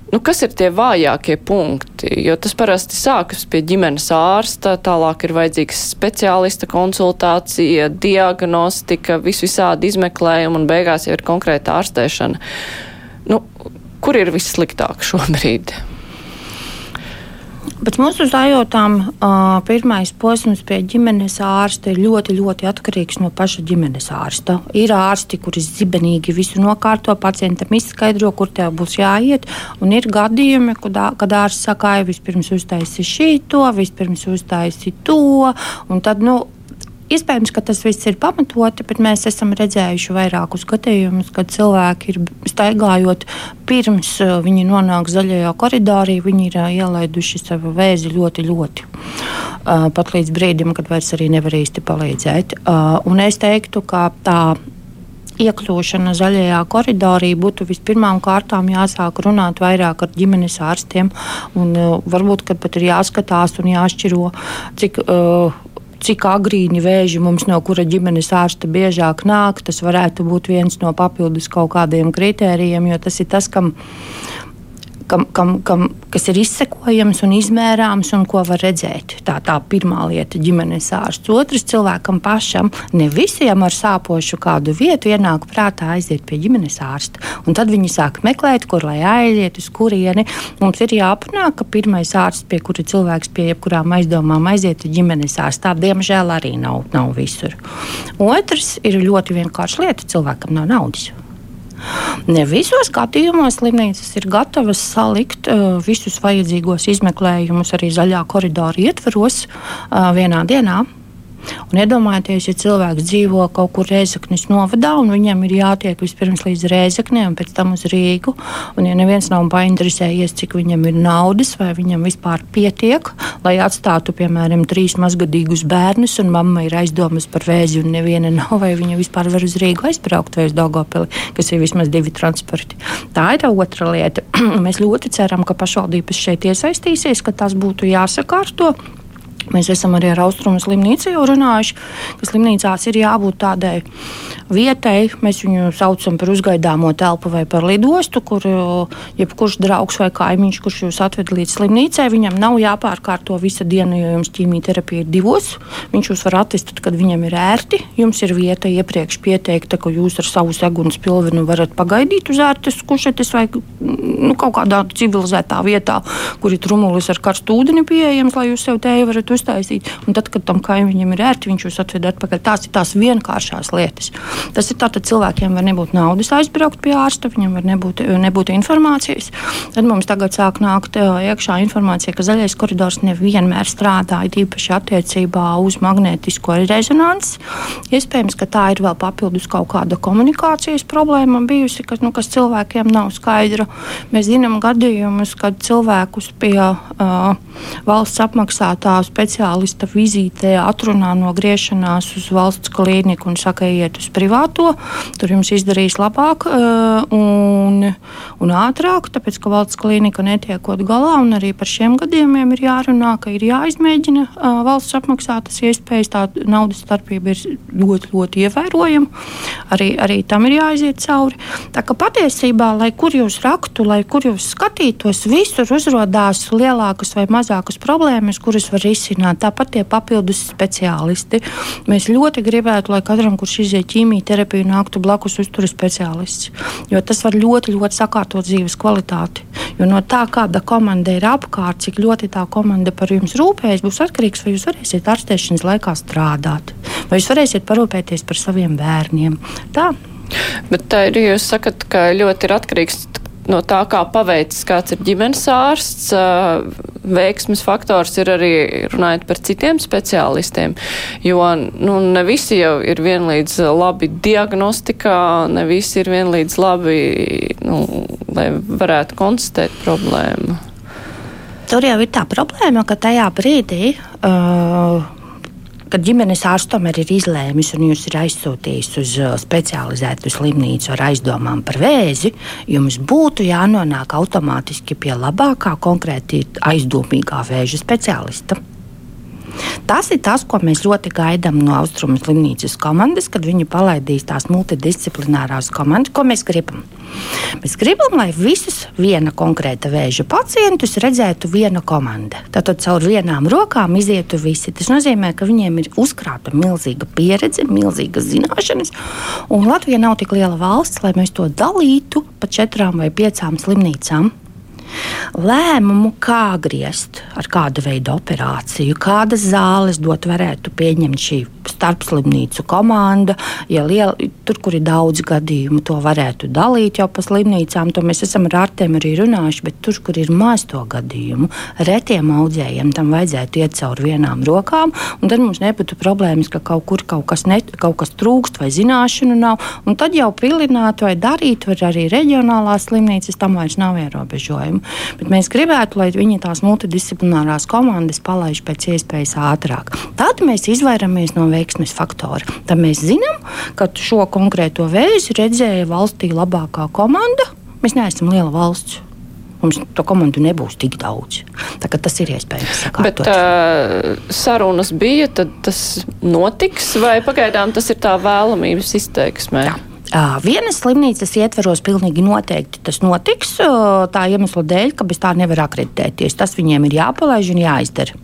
Nu, kas ir tie vājākie punkti? Jo tas parasti sākas pie ģimenes ārsta, tālāk ir vajadzīgs speciālista konsultācija, diagnostika, visvisādi izmeklējumi un beigās jau ir konkrēta ārstēšana. Nu, kur ir vissliktāk šobrīd? Bet mūsu zājotām uh, pirmais posms pie ģimenes ārsta ir ļoti, ļoti atkarīgs no paša ģimenes ārsta. Ir ārsti, kuri zibenīgi visu nokārto, pacientam izskaidro, kur tev būs jāiet. Un ir gadījumi, kad, kad ārsts saka, ka vispirms uztaisi šito, vispirms uztaisi to. Tad, nu, Iespējams, ka tas viss ir pamatoti, bet mēs esam redzējuši vairākus gadījumus, kad cilvēki ir staigājot pirms uh, viņi nonāk zaļajā koridorā, viņi ir uh, ielaiduši savu vēzi ļoti, ļoti. Uh, pat līdz brīdim, kad vairs nevar īsti palīdzēt. Un es teiktu, ka tā iekļūšana zaļajā koridorā būtu vispirmām kārtām jāsāk runāt vairāk ar ģimenes ārstiem. Un, uh, varbūt pat ir jāskatās un jāšķiro, cik uh, cik agrīni vēži mums no kura ģimenes ārsta biežāk nāk. Tas varētu būt viens no papildus kaut kādiem kritērijiem, jo tas ir tas, kam kam, kam, kam, kas ir izsekojams un izmērāms un ko var redzēt. Tā tā pirmā lieta - ģimenes ārsts. Otrs cilvēkam pašam, ne visiem ar sāpošu kādu vietu ienāk prātā aiziet pie ģimenes ārsta. Un tad viņi sāk meklēt, kur lai aiziet, uz kurieni. Mums ir jāpanāk, ka pirmais ārsts, pie kura cilvēks pie jebkurām aizdomām aiziet, ir ģimenes ārsts. Tā diemžēl arī nav, nav visur. Otrs ir ļoti vienkārša lieta - cilvēkam nav naudas. Ne visos gadījumos slimnīcas ir gatavas salikt uh, visus vajadzīgos izmeklējumus arī zaļā koridora ietvaros uh, vienā dienā. Un iedomājieties, ja cilvēks dzīvo kaut kur Reizeknas novadā, un viņam ir jātiek vispirms līdz Reizeknē, un pēc tam uz Rīgu. Un, ja neviens nav painteresējies, cik viņam ir naudas, vai viņam vispār pietiek, lai atstātu, piemēram, trīs mazgadīgus bērnus, un mamma ir aizdomas par vēzi, un neviena nav, vai viņa vispār var uz Rīgu aizbraukt vai uz Dogopili, kas ir vismaz divi transporti. Tā ir otra lieta. Mēs ļoti ceram, ka pašvaldības šeit iesaistīsies, ka tas būtu jāsakārto. Mēs esam arī ar Austrumu slimnīcu jau runājuši, ka slimnīcās ir jābūt tādai vietai. Mēs viņu saucam par uzgaidāmo telpu vai par lidostu, kur jebkurš draugs vai kaimiņš, kurš jūs atved līdz slimnīcai, viņam nav jāpārkārto visa diena, jo jums ķīmijterapija ir divos. Viņš jūs var atvest, kad viņam ir ērti. Jums ir vieta iepriekš pieteikta, ka jūs ar savu segunas pilvenu varat pagaidīt uz ērtas kušetes vai nu, kaut kādā civilizētā vietā, kur ir trumulis ar karstu ūdeni pieejams, lai jūs sev tēju varat uztaisīt. Un tad, kad tam kaimiņam ir ērti, viņš jūs atved atpakaļ. Tās ir tās vienkāršās lietas. Tas ir tātad cilvēkiem var nebūt naudas aizbraukt pie ārsta, viņam var nebūt, nebūt informācijas. Tad mums tagad sāk nākt iekšā informācija, ka zaļais koridors nevienmēr strādā, īpaši attiecībā uz magnētisko rezonanci. Iespējams, ka tā ir vēl papildus kaut kāda komunikācijas problēma bijusi, kas, nu, kas cilvēkiem nav skaidra. Mēs zinām gadījumus, kad cilvēkus pie uh, valsts apmaksātā speciālista vizītē atrunā no griešanās uz valsts klīniku un saka, iet uz privāto. Tur jums izdarīs labāk uh, un, un ātrāk, tāpēc ka valsts klīnika netiekot galā. Arī par šiem gadījumiem ir jārunā, ka ir jāizmēģina uh, valsts apmaksātas iespējas. Tā naudas starpība ir ļoti, ļoti ievērojama. Arī, arī tam ir jāiziet cauri. Tā ka patiesībā, lai kur jūs raktu, lai kur jūs skatītos, visur uzrādās lielākas vai mazākas problēmas, kuras var risināt. Tāpat tie papildus speciālisti. Mēs ļoti gribētu, lai katram, kurš iziet ķīmijterapiju, nāktu blakus uzturas speciālists. Jo tas var ļoti, ļoti sakārtot dzīves kvalitāti. Jo no tā, kāda komanda ir apkārt, cik ļoti tā komanda par jums rūpējas, būs atkarīgs, vai jūs varēsiet ārstēšanas laikā strādāt, vai jūs varēsiet parūpēties par saviem bērniem. Tā. Bet tā ir, jūs sakat, ka ļoti ir atkarīgs no tā, kā paveicis kāds ir ģimenes ārsts. Veiksmes faktors ir arī runājot par citiem speciālistiem, jo nu, ne visi jau ir vienlīdz labi diagnostikā, ne visi ir vienlīdz labi, nu, lai varētu konstatēt problēmu. Tur jau ir tā problēma, ka tajā brīdī uh, kad ģimenes ārsts tomēr ir izlēmis un jūs ir aizsūtījis uz uh, specializētu slimnīcu ar aizdomām par vēzi, jums būtu jānonāk automātiski pie labākā, konkrēti aizdomīgā vēža speciālista. Tas ir tas, ko mēs ļoti gaidām no Austrumu slimnīcas komandas, kad viņi palaidīs tās multidisciplinārās komandas, ko mēs gribam. Mēs gribam, lai visus viena konkrēta vēža pacientus redzētu viena komanda. Tātad caur vienām rokām izietu visi. Tas nozīmē, ka viņiem ir uzkrāta milzīga pieredze, milzīgas zināšanas, un Latvija nav tik liela valsts, lai mēs to dalītu pa četrām vai piecām slimnīcām. Lēmumu, kā griezt ar kādu veidu operāciju, kādas zāles dot, varētu pieņemt šī starpslimnīcu komanda. Ja liela, tur, kur ir daudz gadījumu, to varētu dalīt jau pa slimnīcām. To mēs esam ar ārstiem arī runājuši, bet tur, kur ir maz to gadījumu, retiem audzējiem tam vajadzētu iet cauri vienām rokām. Tad mums nebūtu problēmas, ka kaut kur kaut kas, ne, kaut kas trūkst vai zināšanu nav. Tad jau pilināt vai darīt, var arī reģionālās slimnīcas, tam vairs nav ierobežojumu. Bet mēs gribētu, lai viņi tās multidisciplinārās komandas palaiž pēc iespējas ātrāk. Tad mēs izvairamies no veiksmes faktora. Tad mēs zinām, ka šo konkrēto vēzi redzēja valstī labākā komanda. Mēs neesam liela valsts. Mums to komandu nebūs tik daudz. Tas ir iespējams. Bet uh, sarunas bija, tad tas notiks, vai pagaidām tas ir tā vēlamības izteiksmē? Jā. Vienas slimnīcas ietveros pilnīgi noteikti tas notiks, tā iemesla dēļ, ka bez tā nevar akreditēties. Tas viņiem ir jāpalaiž un jāizdara.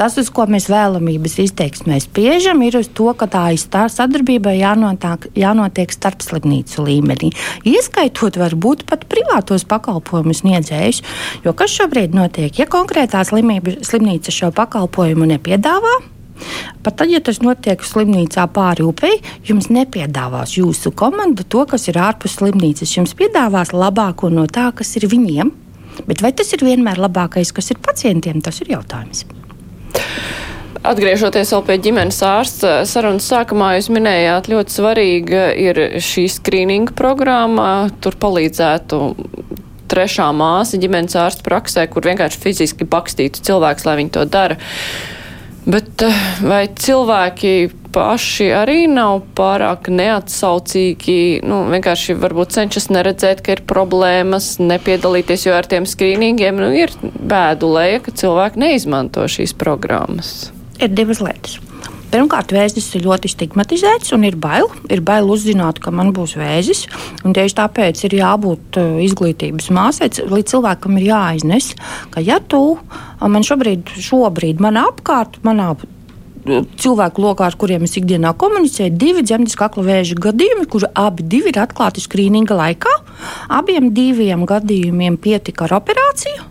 Tas, uz ko mēs vēlamības izteiksmē spiežam, ir uz to, ka tā sadarbībai jānotiek, jānotiek starp slimnīcu līmenī. Ieskaitot varbūt pat privātos pakalpojumu sniedzējus, jo kas šobrīd notiek, ja konkrētā slimnīca šo pakalpojumu nepiedāvā, Pat tad, ja tas notiek slimnīcā pāri upei, jums nepiedāvās jūsu komanda to, kas ir ārpus slimnīcas. Jums piedāvās labāko no tā, kas ir viņiem. Bet vai tas ir vienmēr labākais, kas ir pacientiem, tas ir jautājums. Atgriežoties pie ģimenes ārsta sarunas sākumā, jūs minējāt, ļoti svarīga ir šī skrīninga programma. Tur palīdzētu trešā māsa ģimenes ārsta praksē, kur vienkārši fiziski bakstītu cilvēks, lai viņi to dara. Bet eh, vai cilvēki paši arī nav pārāk neatsaucīgi, nu, vienkārši varbūt cenšas neredzēt, ka ir problēmas, nepiedalīties, jo ar tiem skrīningiem nu, ir bēdu lēja, ka cilvēki neizmanto šīs programmas? Ir divas lietas. Pirmkārt, vēzis ir ļoti stigmatizēts un ir bail. Ir bail uzzināt, ka man būs vēzis. Tieši tāpēc ir jābūt uh, izglītības māsai, līdz cilvēkam ir jāiznes, ka ja tu man šobrīd, šobrīd manā apkārt, manā uh, cilvēku lokā, ar kuriem es ikdienā komunicēju, divi dzemdas kakla vēža gadījumi, kuri abi ir atklāti skrīninga laikā. Abiem diviem gadījumiem pietika ar operāciju,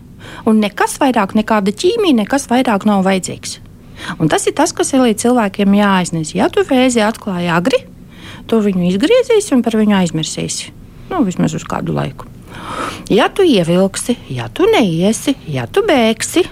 un nekas vairāk, nekāda ķīmija, nekas vairāk nav vajadzīgs. Un tas ir tas, kas ir līdz cilvēkiem jāaiznes. Ja tu vēzi atklāji agri, tu viņu izgriezīsi un par viņu aizmirsīsi. Nu, vismaz uz kādu laiku. Ja tu ievilksi, ja tu neiesi, ja tu bēgsi,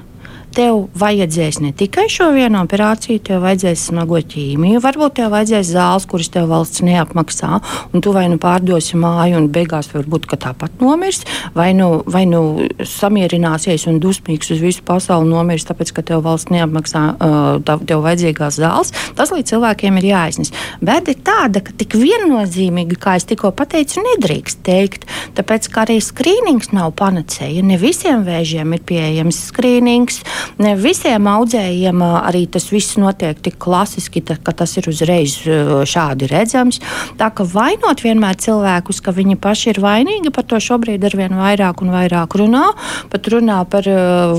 tev vajadzēs ne tikai šo vienu operāciju, tev vajadzēs smago ķīmiju, varbūt tev vajadzēs zāles, kuras tev valsts neapmaksā, un tu vai nu pārdosi māju, un beigās varbūt tāpat nomirs, vai nu, vai nu samierināsies un dusmīgs uz visu pasauli nomirs, tāpēc, ka tev valsts neapmaksā uh, tev vajadzīgās zāles. Tas līdz cilvēkiem ir jāiznes. Bet ir tāda, ka tik viennozīmīgi, kā es tikko pateicu, nedrīkst teikt, tāpēc, ka arī skrīnings nav panacēja. Ne visiem vēžiem ir pieejams skrīnings. Ne visiem audzējiem arī tas viss notiek tik klasiski, tā, ka tas ir uzreiz šādi redzams. Tā kā vainot vienmēr cilvēkus, ka viņi paši ir vainīgi, par to šobrīd ar vien vairāk un vairāk runā. Pat runā par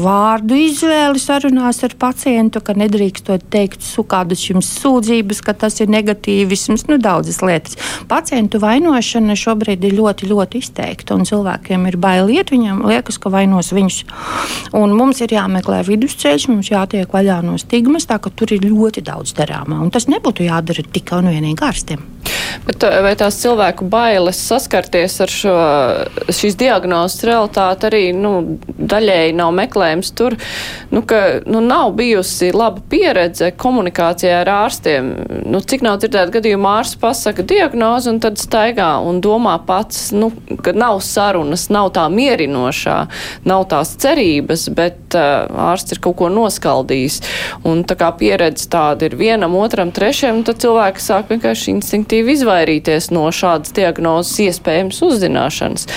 vārdu izvēli sarunās ar pacientu, ka nedrīkstot teikt kādas jums sūdzības, ka tas ir negatīvisms, nu daudzas lietas. Pacientu vainošana šobrīd ir ļoti, ļoti izteikta, un cilvēkiem ir bailiet, viņiem liekas, ka vainos viņus. Un mums ir jāmeklē vidusceļš, mums jātiek vaļā no stigmas, tā ka tur ir ļoti daudz darāmā. Tas nebūtu jādara tikai un vienīgi ārstiem. Bet uh, vai tās cilvēku bailes saskarties ar šo, šīs diagnozes realitāti arī nu, daļēji nav meklējums tur, nu, ka nu, nav bijusi laba pieredze komunikācijā ar ārstiem. Nu, cik nav dzirdēt gadījumu ārsts pasaka diagnozi un tad staigā un domā pats, nu, ka nav sarunas, nav tā mierinošā, nav tās cerības, bet uh, ārsts ir kaut ko noskaldījis. Un tā kā pieredze tāda ir vienam, otram, trešajam, tad cilvēki sāk vienkārši instinktīvi izvairīties no šādas diagnozes iespējams uzzināšanas.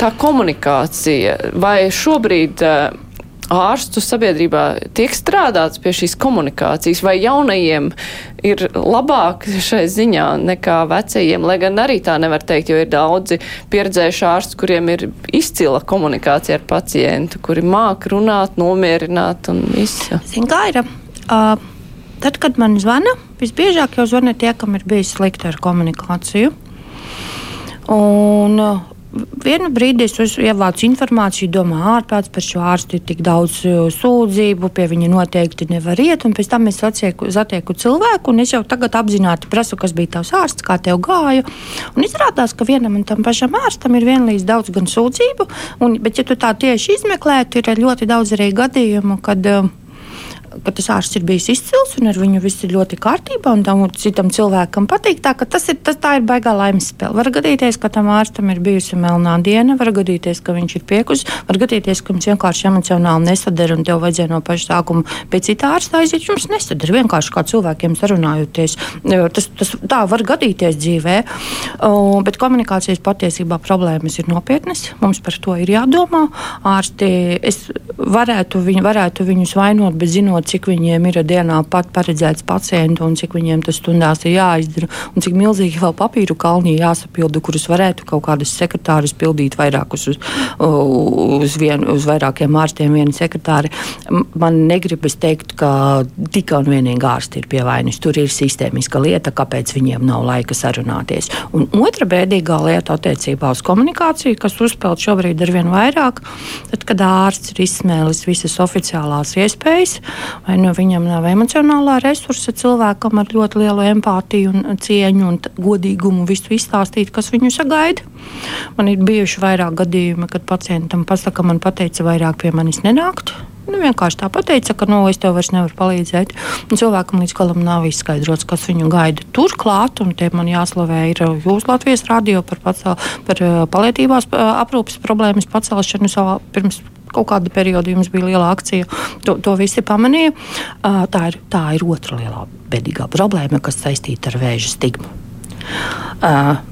Tā komunikācija vai šobrīd uh, ārstu sabiedrībā tiek strādāts pie šīs komunikācijas, vai jaunajiem ir labāk šai ziņā nekā vecajiem, lai gan arī tā nevar teikt, jo ir daudzi pieredzējuši ārsti, kuriem ir izcila komunikācija ar pacientu, kuri māk runāt, nomierināt un visu. Zin, kā ir? Uh, tad, kad man zvana, visbiežāk jau zvana tie, kam ir bijis slikta ar komunikāciju. Un, uh, Vienu brīdi es ievācu informāciju, domāju, ārprāts par šo ārstu ir tik daudz uh, sūdzību, pie viņa noteikti nevar iet. Pēc tam es satieku, satieku cilvēku, un es jau tagad apzināti prasu, kas bija tavs ārsts, kā tev gāja. Un izrādās, ka vienam un tam pašam ārstam ir vienlīdz daudz gan sūdzību, un, bet, ja tu tā tieši izmeklētu, ir ļoti daudz arī gadījumu, kad uh, ka tas ārsts ir bijis izcils un ar viņu viss ir ļoti kārtībā, un tam citam cilvēkam patīk. Tā, tas ir, tas, tā ir baigā laimes spēle. Var gadīties, ka tam ārstam ir bijusi melnā diena, var gadīties, ka viņš ir piekusis, var gadīties, ka viņš vienkārši emocionāli nesadara un tev vajadzēja no paša sākuma pie cita ārsta aiziet. Jums nesadara vienkārši kā cilvēkiem sarunājoties. Tas, tas tā var gadīties dzīvē, bet komunikācijas patiesībā problēmas ir nopietnas. Mums par to ir jādomā. Ārsti, es varētu, viņu, varētu viņus vainot, bet zinot, zinot, cik viņiem ir dienā pat paredzēts pacientu un cik viņiem tas stundās ir jāizdara, un cik milzīgi vēl papīru kalnī jāsapilda, kurus varētu kaut kādas sekretārus pildīt vairākus uz, uz, vien, uz vairākiem ārstiem, viena sekretāri. Man negribas teikt, ka tikai un vienīgi ārsti ir pie vainas. Tur ir sistēmiska lieta, kāpēc viņiem nav laika sarunāties. Un otra bēdīgā lieta attiecībā uz komunikāciju, kas uzspēlēt šobrīd ar vien vairāk, tad, kad ārsts ir izsmēlis visas oficiālās iespējas, vai nu viņam nav emocionālā resursa cilvēkam ar ļoti lielu empātiju un cieņu un godīgumu visu izstāstīt, kas viņu sagaida. Man ir bijuši vairāk gadījumi, kad pacientam pasaka, man pateica, vairāk pie manis nenākt. Nu, vienkārši tā pateica, ka no, nu, es tev vairs nevaru palīdzēt. Un cilvēkam līdz galam nav izskaidrots, kas viņu gaida turklāt. Un te man jāslavē ir jūs Latvijas radio par, pacel, par palietībās aprūpas problēmas pacelšanu savā pirms kaut kāda perioda jums bija liela akcija. To, to visi pamanīja. Tā ir, tā ir otra lielā bedīgā problēma, kas saistīta ar vēža stigmu.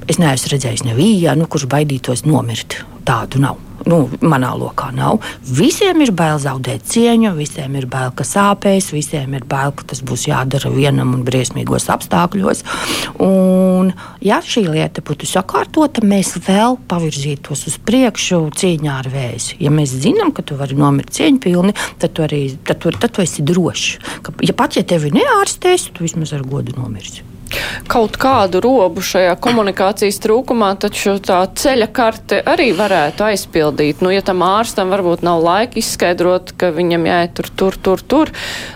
Es neesmu redzējis nevienu, kurš baidītos nomirt. Tādu nav nu, manā lokā nav. Visiem ir bail zaudēt cieņu, visiem ir bail, ka sāpēs, visiem ir bail, ka tas būs jādara vienam un briesmīgos apstākļos. Un, ja šī lieta būtu sakārtota, mēs vēl pavirzītos uz priekšu cīņā ar vēzi. Ja mēs zinām, ka tu vari nomirt cieņpilni, tad tu arī tad tu, tad tu esi drošs. Ka, ja pat ja tevi neārstēs, tu vismaz ar godu nomirsi kaut kādu robu šajā komunikācijas trūkumā, taču tā ceļa karte arī varētu aizpildīt. Nu, ja tam ārstam varbūt nav laika izskaidrot, ka viņam jāiet tur, tur, tur, tur,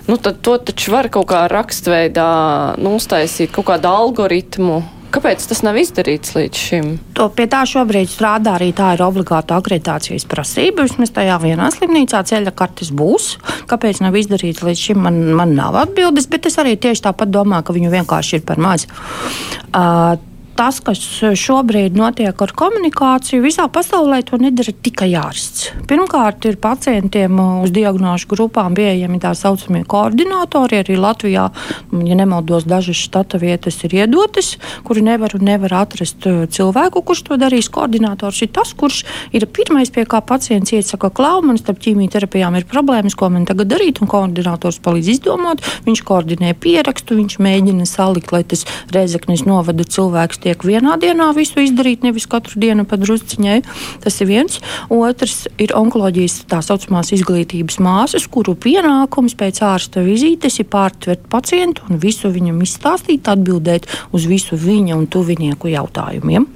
nu, tad to taču var kaut kā rakstveidā nu, uztaisīt kaut kādu algoritmu Kāpēc tas nav izdarīts līdz šim? To pie tā šobrīd strādā arī tā ir obligāta akreditācijas prasība. Vismaz tajā vienā slimnīcā ceļa kartes būs. Kāpēc nav izdarīts līdz šim, man, man nav atbildes, bet es arī tieši tāpat domāju, ka viņu vienkārši ir par maz. Uh, tas, kas šobrīd notiek ar komunikāciju, visā pasaulē to nedara tikai ārsts. Pirmkārt, ir pacientiem uz diagnožu grupām pieejami tā saucamie koordinatori. Arī Latvijā, ja nemaldos, dažas štata vietas ir iedotas, kuri nevar un nevar atrast uh, cilvēku, kurš to darīs. Koordinators ir tas, kurš ir pirmais, pie kā pacients iesaka, klau, man starp ķīmijterapijām ir problēmas, ko man tagad darīt, un koordinators palīdz izdomāt. Viņš koordinē pierakstu, viņš mēģina salikt, lai tas Reizeknis novada cilvēks tiek vienā dienā visu izdarīt, nevis katru dienu pa drusciņai. Tas ir viens. Otrs ir onkoloģijas tā saucamās izglītības māsas, kuru pienākums pēc ārsta vizītes ir pārtvert pacientu un visu viņam izstāstīt, atbildēt uz visu viņa un tuvinieku jautājumiem.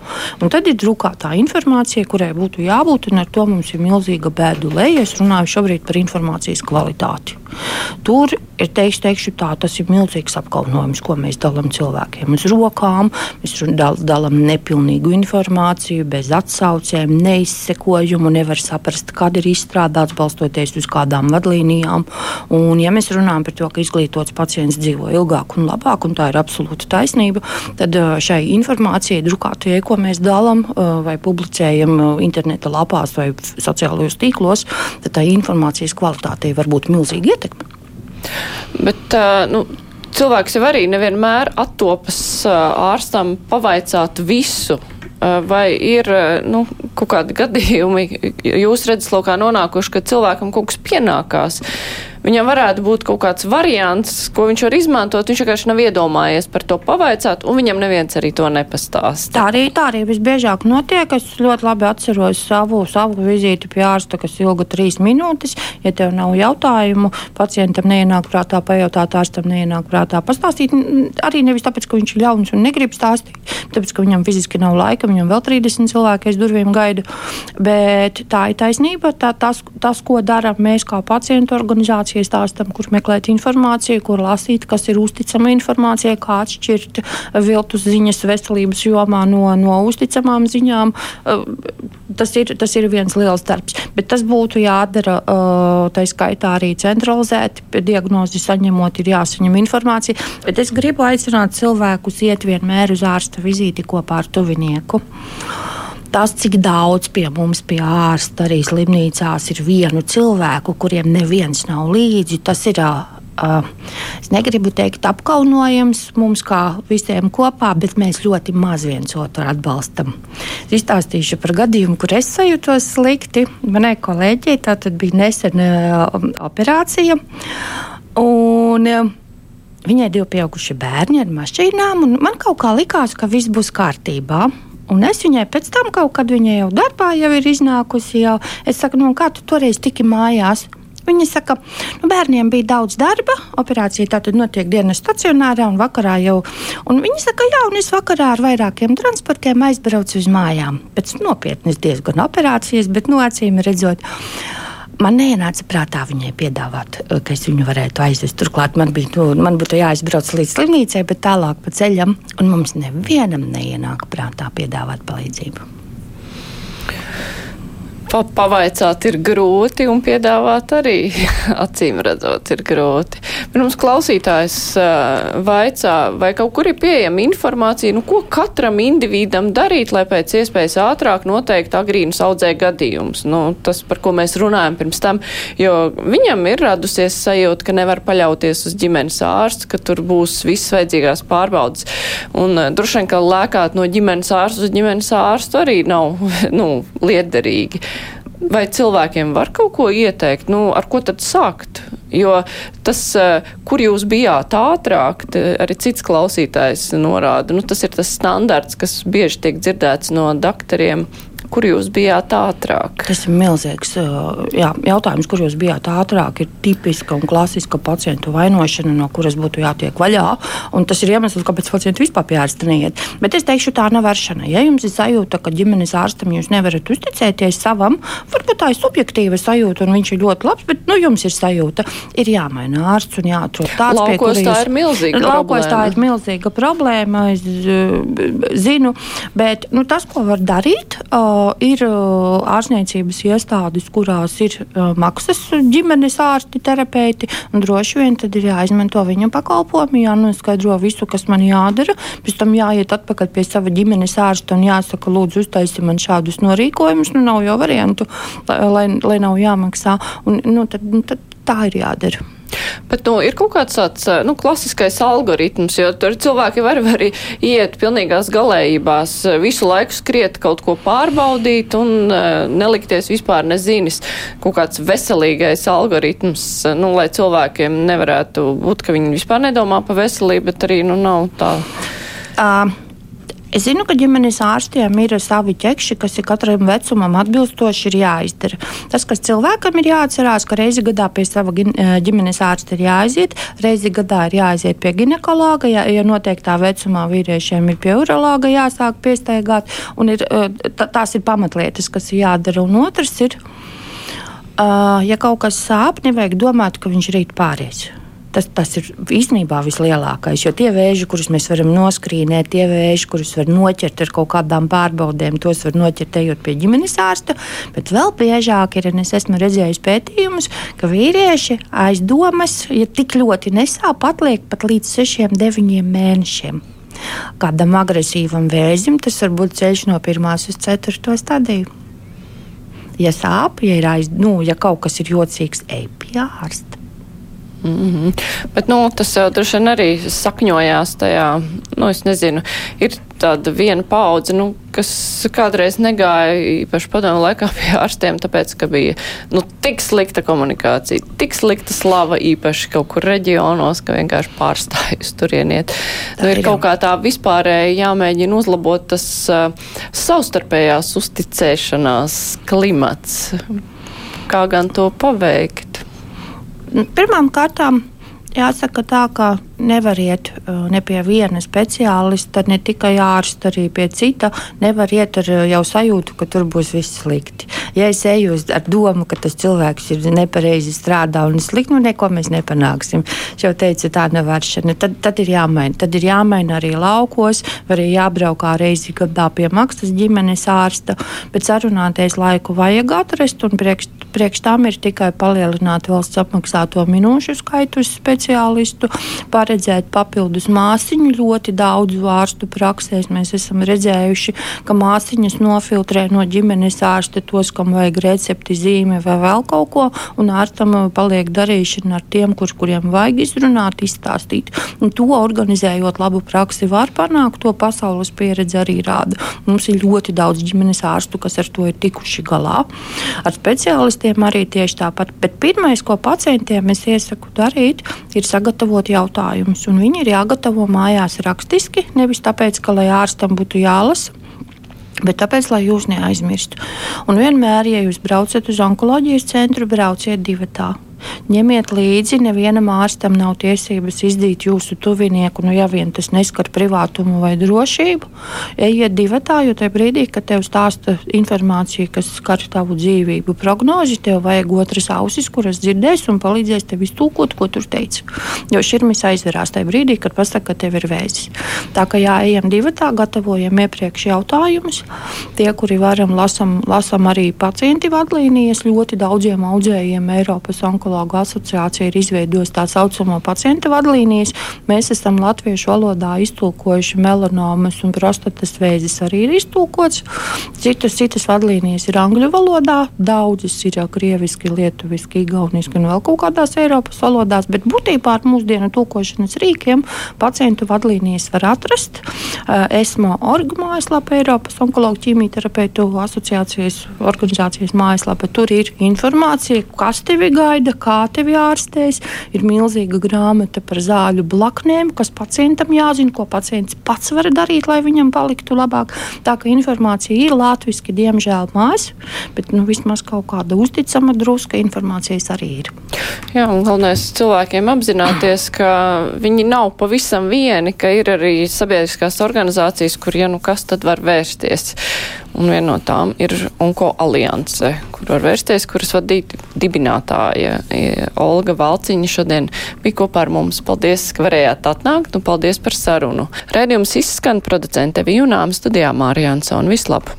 Un tad ir drukātā informācija, kurai būtu jābūt, un ar to mums ir milzīga bēdu leja. Es runāju šobrīd par informācijas kvalitāti. Tur ir teikšu, teikšu tā, tas ir milzīgs apkaunojums, ko mēs dalām cilvēkiem uz rokām. Mēs dal, dalām nepilnīgu informāciju, bez atsaucēm, neizsekojumu, nevar saprast, kad ir izstrādāts, balstoties uz kādām vadlīnijām. Un, ja mēs runājam par to, ka izglītots pacients dzīvo ilgāk un labāk, un tā ir absolūta taisnība, tad šai informācijai, drukātajai, ko mēs dalām vai publicējam interneta lapās vai sociālajos tīklos, tad tā informācijas kvalitātei var būt milzīga ietekme. Bet, nu, cilvēks jau arī nevienmēr attopas ārstam pavaicāt visu. vai ir nu, kaut kādi gadījumi jūs redzeslokā nonākuši, ka cilvēkam kaut kas pienākās viņam varētu būt kaut kāds variants, ko viņš var izmantot. Viņš vienkārši nav iedomājies par to pavaicāt, un viņam neviens arī to nepastāsta. Tā arī, tā arī visbiežāk notiek. Es ļoti labi atceros savu, savu vizīti pie ārsta, kas ilga trīs minūtes. Ja tev nav jautājumu, pacientam neienāk prātā pajautāt, ārstam neienāk prātā pastāstīt. Arī nevis tāpēc, ka viņš ir ļauns un negrib stāstīt, tāpēc, ka viņam fiziski nav laika, viņam vēl 30 cilvēki aiz durvīm gaida. Bet tā ir taisnība. Tā, tas, tas, ko dara mēs kā pacientu organizācija informāciju stāstam, kur meklēt informāciju, kur lasīt, kas ir uzticama informācija, kā atšķirt viltus ziņas veselības jomā no, no uzticamām ziņām. Uh, tas ir, tas ir viens liels darbs. Bet tas būtu jādara uh, tā skaitā arī centralizēti. Diagnozi saņemot, ir jāsaņem informācija. Bet es gribu aicināt cilvēkus iet vienmēr uz ārsta vizīti kopā ar tuvinieku tas, cik daudz pie mums, pie ārsta, arī slimnīcās ir vienu cilvēku, kuriem neviens nav līdzi, tas ir. Uh, es negribu teikt, apkaunojams mums kā visiem kopā, bet mēs ļoti maz viens otru atbalstam. Es izstāstīšu par gadījumu, kur es sajūtos slikti. Manai kolēģei tā bija nesena uh, operācija. Un, uh, Viņai divi pieauguši bērni ar mašīnām, un man kaut kā likās, ka viss būs kārtībā. Un es viņai pēc tam, kaut kad viņa jau darbā jau ir iznākusi, jau es saku, nu, kā tu toreiz tiki mājās? Viņa saka, nu, bērniem bija daudz darba. Operācija tātad notiek dienas stacionārā un vakarā jau. Un viņa saka, jā, un es vakarā ar vairākiem transportiem aizbraucu uz mājām. Pēc nopietnas diezgan operācijas, bet no acīm redzot. Man neienāca prātā viņai piedāvāt, eh, ka es viņu varētu aizvest. Turklāt man, bija, nu, man jāizbrauc līdz slimnīcai, bet tālāk pa ceļam, mums nevienam neienāca prātā piedāvāt palīdzību pa pavaicāt ir grūti un piedāvāt arī acīm redzot ir grūti. Pirms klausītājs uh, vaicā, vai kaut kur ir pieejama informācija, nu ko katram individam darīt, lai pēc iespējas ātrāk noteikti agrīnus audzē gadījums. Nu, tas, par ko mēs runājam pirms tam, jo viņam ir radusies sajūta, ka nevar paļauties uz ģimenes ārstu, ka tur būs visas vajadzīgās pārbaudas. Un uh, droši vien, ka lēkāt no ģimenes ārstu uz ģimenes ārstu arī nav, nu, liederīgi. Vai cilvēkiem var kaut ko ieteikt, nu, ar ko tad sākt? Jo tas, eh, kur jūs bijāt ātrāk, arī cits klausītājs norāda, nu, tas ir tas standarts, kas bieži tiek dzirdēts no doktoriem Kur jūs bijāt ātrāk? Tas ir milzīgs jā, jautājums, kur jūs bijāt ātrāk. Ir tipiska un klasiska pacientu vainošana, no kuras būtu jātiek vaļā. Tas ir iemesls, kāpēc pacienti vispār pie ārsta neiet. Bet es teikšu, tā nav vēršana. Ja jums ir sajūta, ka ģimenes ārstam jūs nevarat uzticēties savam, varbūt tā ir subjektīva sajūta, un viņš ir ļoti labs, bet nu, jums ir sajūta, ir jāmaina ārsts un jāatrod tāds, Laukos pie kura jūs... tā ir milzīga Laukos problēma. tā ir milzīga problēma, es zinu, bet nu, tas, ko var darīt. Uh, ir ārstniecības iestādes, kurās ir maksas ģimenes ārsti, terapeiti. Droši vien tad ir jāizmanto viņa pakalpojumi, jānoskaidro visu, kas man jādara. Pēc tam jāiet atpakaļ pie sava ģimenes ārsta un jāsaka, lūdzu, uztaisi man šādus norīkojumus. Nu, nav jau variantu, lai, lai nav jāmaksā. Un, nu, tad, nu, tad tā ir jādara. Bet nu, ir kaut kāds tāds nu, klasiskais algoritms, jo tur cilvēki var arī iet pilnīgās galējībās, visu laiku skriet kaut ko pārbaudīt un nelikties vispār nezinis. Kaut kāds veselīgais algoritms, nu, lai cilvēkiem nevarētu būt, ka viņi vispār nedomā par veselību, bet arī nu, nav tā. Uh. Es zinu, ka ģimenes ārstiem ir savi ķekši, kas ir katram vecumam atbilstoši ir jāizdara. Tas, kas cilvēkam ir jāatcerās, ka reizi gadā pie sava eh, ģimenes ārsta ir jāaiziet, reizi gadā ir jāaiziet pie ginekologa, ja, ja noteiktā vecumā vīriešiem ir pie urologa jāsāk piestaigāt, un ir, eh, tās ir pamatlietas, kas ir jādara. Un otrs ir, eh, ja kaut kas sāp, nevajag domāt, ka viņš rīt pāries tas, tas ir īstenībā vislielākais. Jo tie vēži, kurus mēs varam noskrīnēt, tie vēži, kurus var noķert ar kaut kādām pārbaudēm, tos var noķert ejot pie ģimenes ārsta. Bet vēl biežāk ir, un es esmu redzējis pētījumus, ka vīrieši aizdomas, ja tik ļoti nesāp, atliek pat līdz 6, 9 mēnešiem. Kādam agresīvam vēzim tas var būt ceļš no 1 uz 4 stadiju. Ja sāp, ja, aiz, nu, ja kaut kas ir jocīgs, ej pie ārsta. Mm -hmm. Bet, nu, tas jau droši vien arī sakņojās tajā, nu, es nezinu, ir tāda viena paudze, nu, kas kādreiz negāja īpaši padomu laikā pie ārstiem, tāpēc, ka bija, nu, tik slikta komunikācija, tik slikta slava īpaši kaut kur reģionos, ka vienkārši pārstājas turieniet. Nu, ir kaut kā tā vispārēji jāmēģina uzlabot tas uh, savstarpējās uzticēšanās klimats. Kā gan to paveikt? Pirmām kārtām jāsaka tā, ka nevar iet uh, ne pie viena speciālista, ne tikai ārsta, arī pie cita. Nevar iet ar uh, jau sajūtu, ka tur būs viss slikti. Ja es eju ar domu, ka tas cilvēks ir nepareizi strādā un slikti, nu neko mēs nepanāksim. Es jau teicu, tā nav vēršana. Tad, tad ir jāmaina. Tad ir jāmaina arī laukos, arī jābrauk kā reizi gadā pie maksas ģimenes ārsta. Bet sarunāties laiku vajag atrast, un priekš, priekš tam ir tikai palielināt valsts apmaksāto minūšu skaitu speciālistu. Par paredzēt papildus māsiņu. Ļoti daudzu ārstu praksēs mēs esam redzējuši, ka māsiņas nofiltrē no ģimenes ārsta tos, kam vajag recepti, zīme vai vēl kaut ko, un ārstam paliek darīšana ar tiem, kur, kuriem vajag izrunāt, izstāstīt. Un to organizējot labu praksi var panākt, to pasaules pieredze arī rāda. Mums ir ļoti daudz ģimenes ārstu, kas ar to ir tikuši galā. Ar speciālistiem arī tieši tāpat. Bet pirmais, ko pacientiem es iesaku darīt, ir sagatavot jautājumu jautājumus, un viņi ir jāgatavo mājās rakstiski, nevis tāpēc, ka lai ārstam būtu jālasa. Bet tāpēc, lai jūs neaizmirstu. Un vienmēr, ja jūs braucat uz onkoloģijas centru, brauciet divi tādi. Ņemiet līdzi, nevienam ārstam nav tiesības izdīt jūsu tuvinieku, nu, ja vien tas neskar privātumu vai drošību. Ejiet divatā, jo tajā brīdī, kad tev stāsta informācija, kas skar tavu dzīvību, prognozi, tev vajag otras ausis, kuras dzirdēs un palīdzēs tev iztūkot, ko tur teici. Jo širmis aizverās tajā brīdī, kad pasaka, ka tev ir vēzis. Tā kā jāejam divatā, gatavojam iepriekš jautājumus. Tie, kuri varam, lasam, lasam arī pacienti vadlīnijas ļoti daudziem audzējiem Eiropas onkoloģijas onkologu asociācija ir izveidojusi tā saucamo pacienta vadlīnijas. Mēs esam latviešu valodā iztulkojuši melanomas un prostatas vēzis arī ir iztulkots. Citas, citas vadlīnijas ir angļu valodā, daudzas ir jau krieviski, lietuviski, igauniski un vēl kaut kādās Eiropas valodās, bet būtībā ar mūsdienu tulkošanas rīkiem pacientu vadlīnijas var atrast. ESMO orgu mājaslapa Eiropas onkologu ķīmijterapeitu asociācijas organizācijas mājaslapa. Tur ir informācija, kas tevi gaida, kā tevi ārstēs. Ir milzīga grāmata par zāļu blaknēm, kas pacientam jāzina, ko pacients pats var darīt, lai viņam paliktu labāk. Tā ka informācija ir latviešu, diemžēl maz, bet nu, vismaz kaut kāda uzticama druska informācijas arī ir. Jā, un galvenais cilvēkiem apzināties, ka viņi nav pavisam vieni, ka ir arī sabiedriskās organizācijas, kur, ja nu kas, tad var vērsties. Un viena no tām ir Onko alianse, kur var vērsties, kuras vadīja dibinātāja Olga Valciņa šodien bija kopā ar mums. Paldies, ka varējāt atnākt un paldies par sarunu. Rēdījums izskan producente Vijunām studijā Mārija Ansona. Vislab!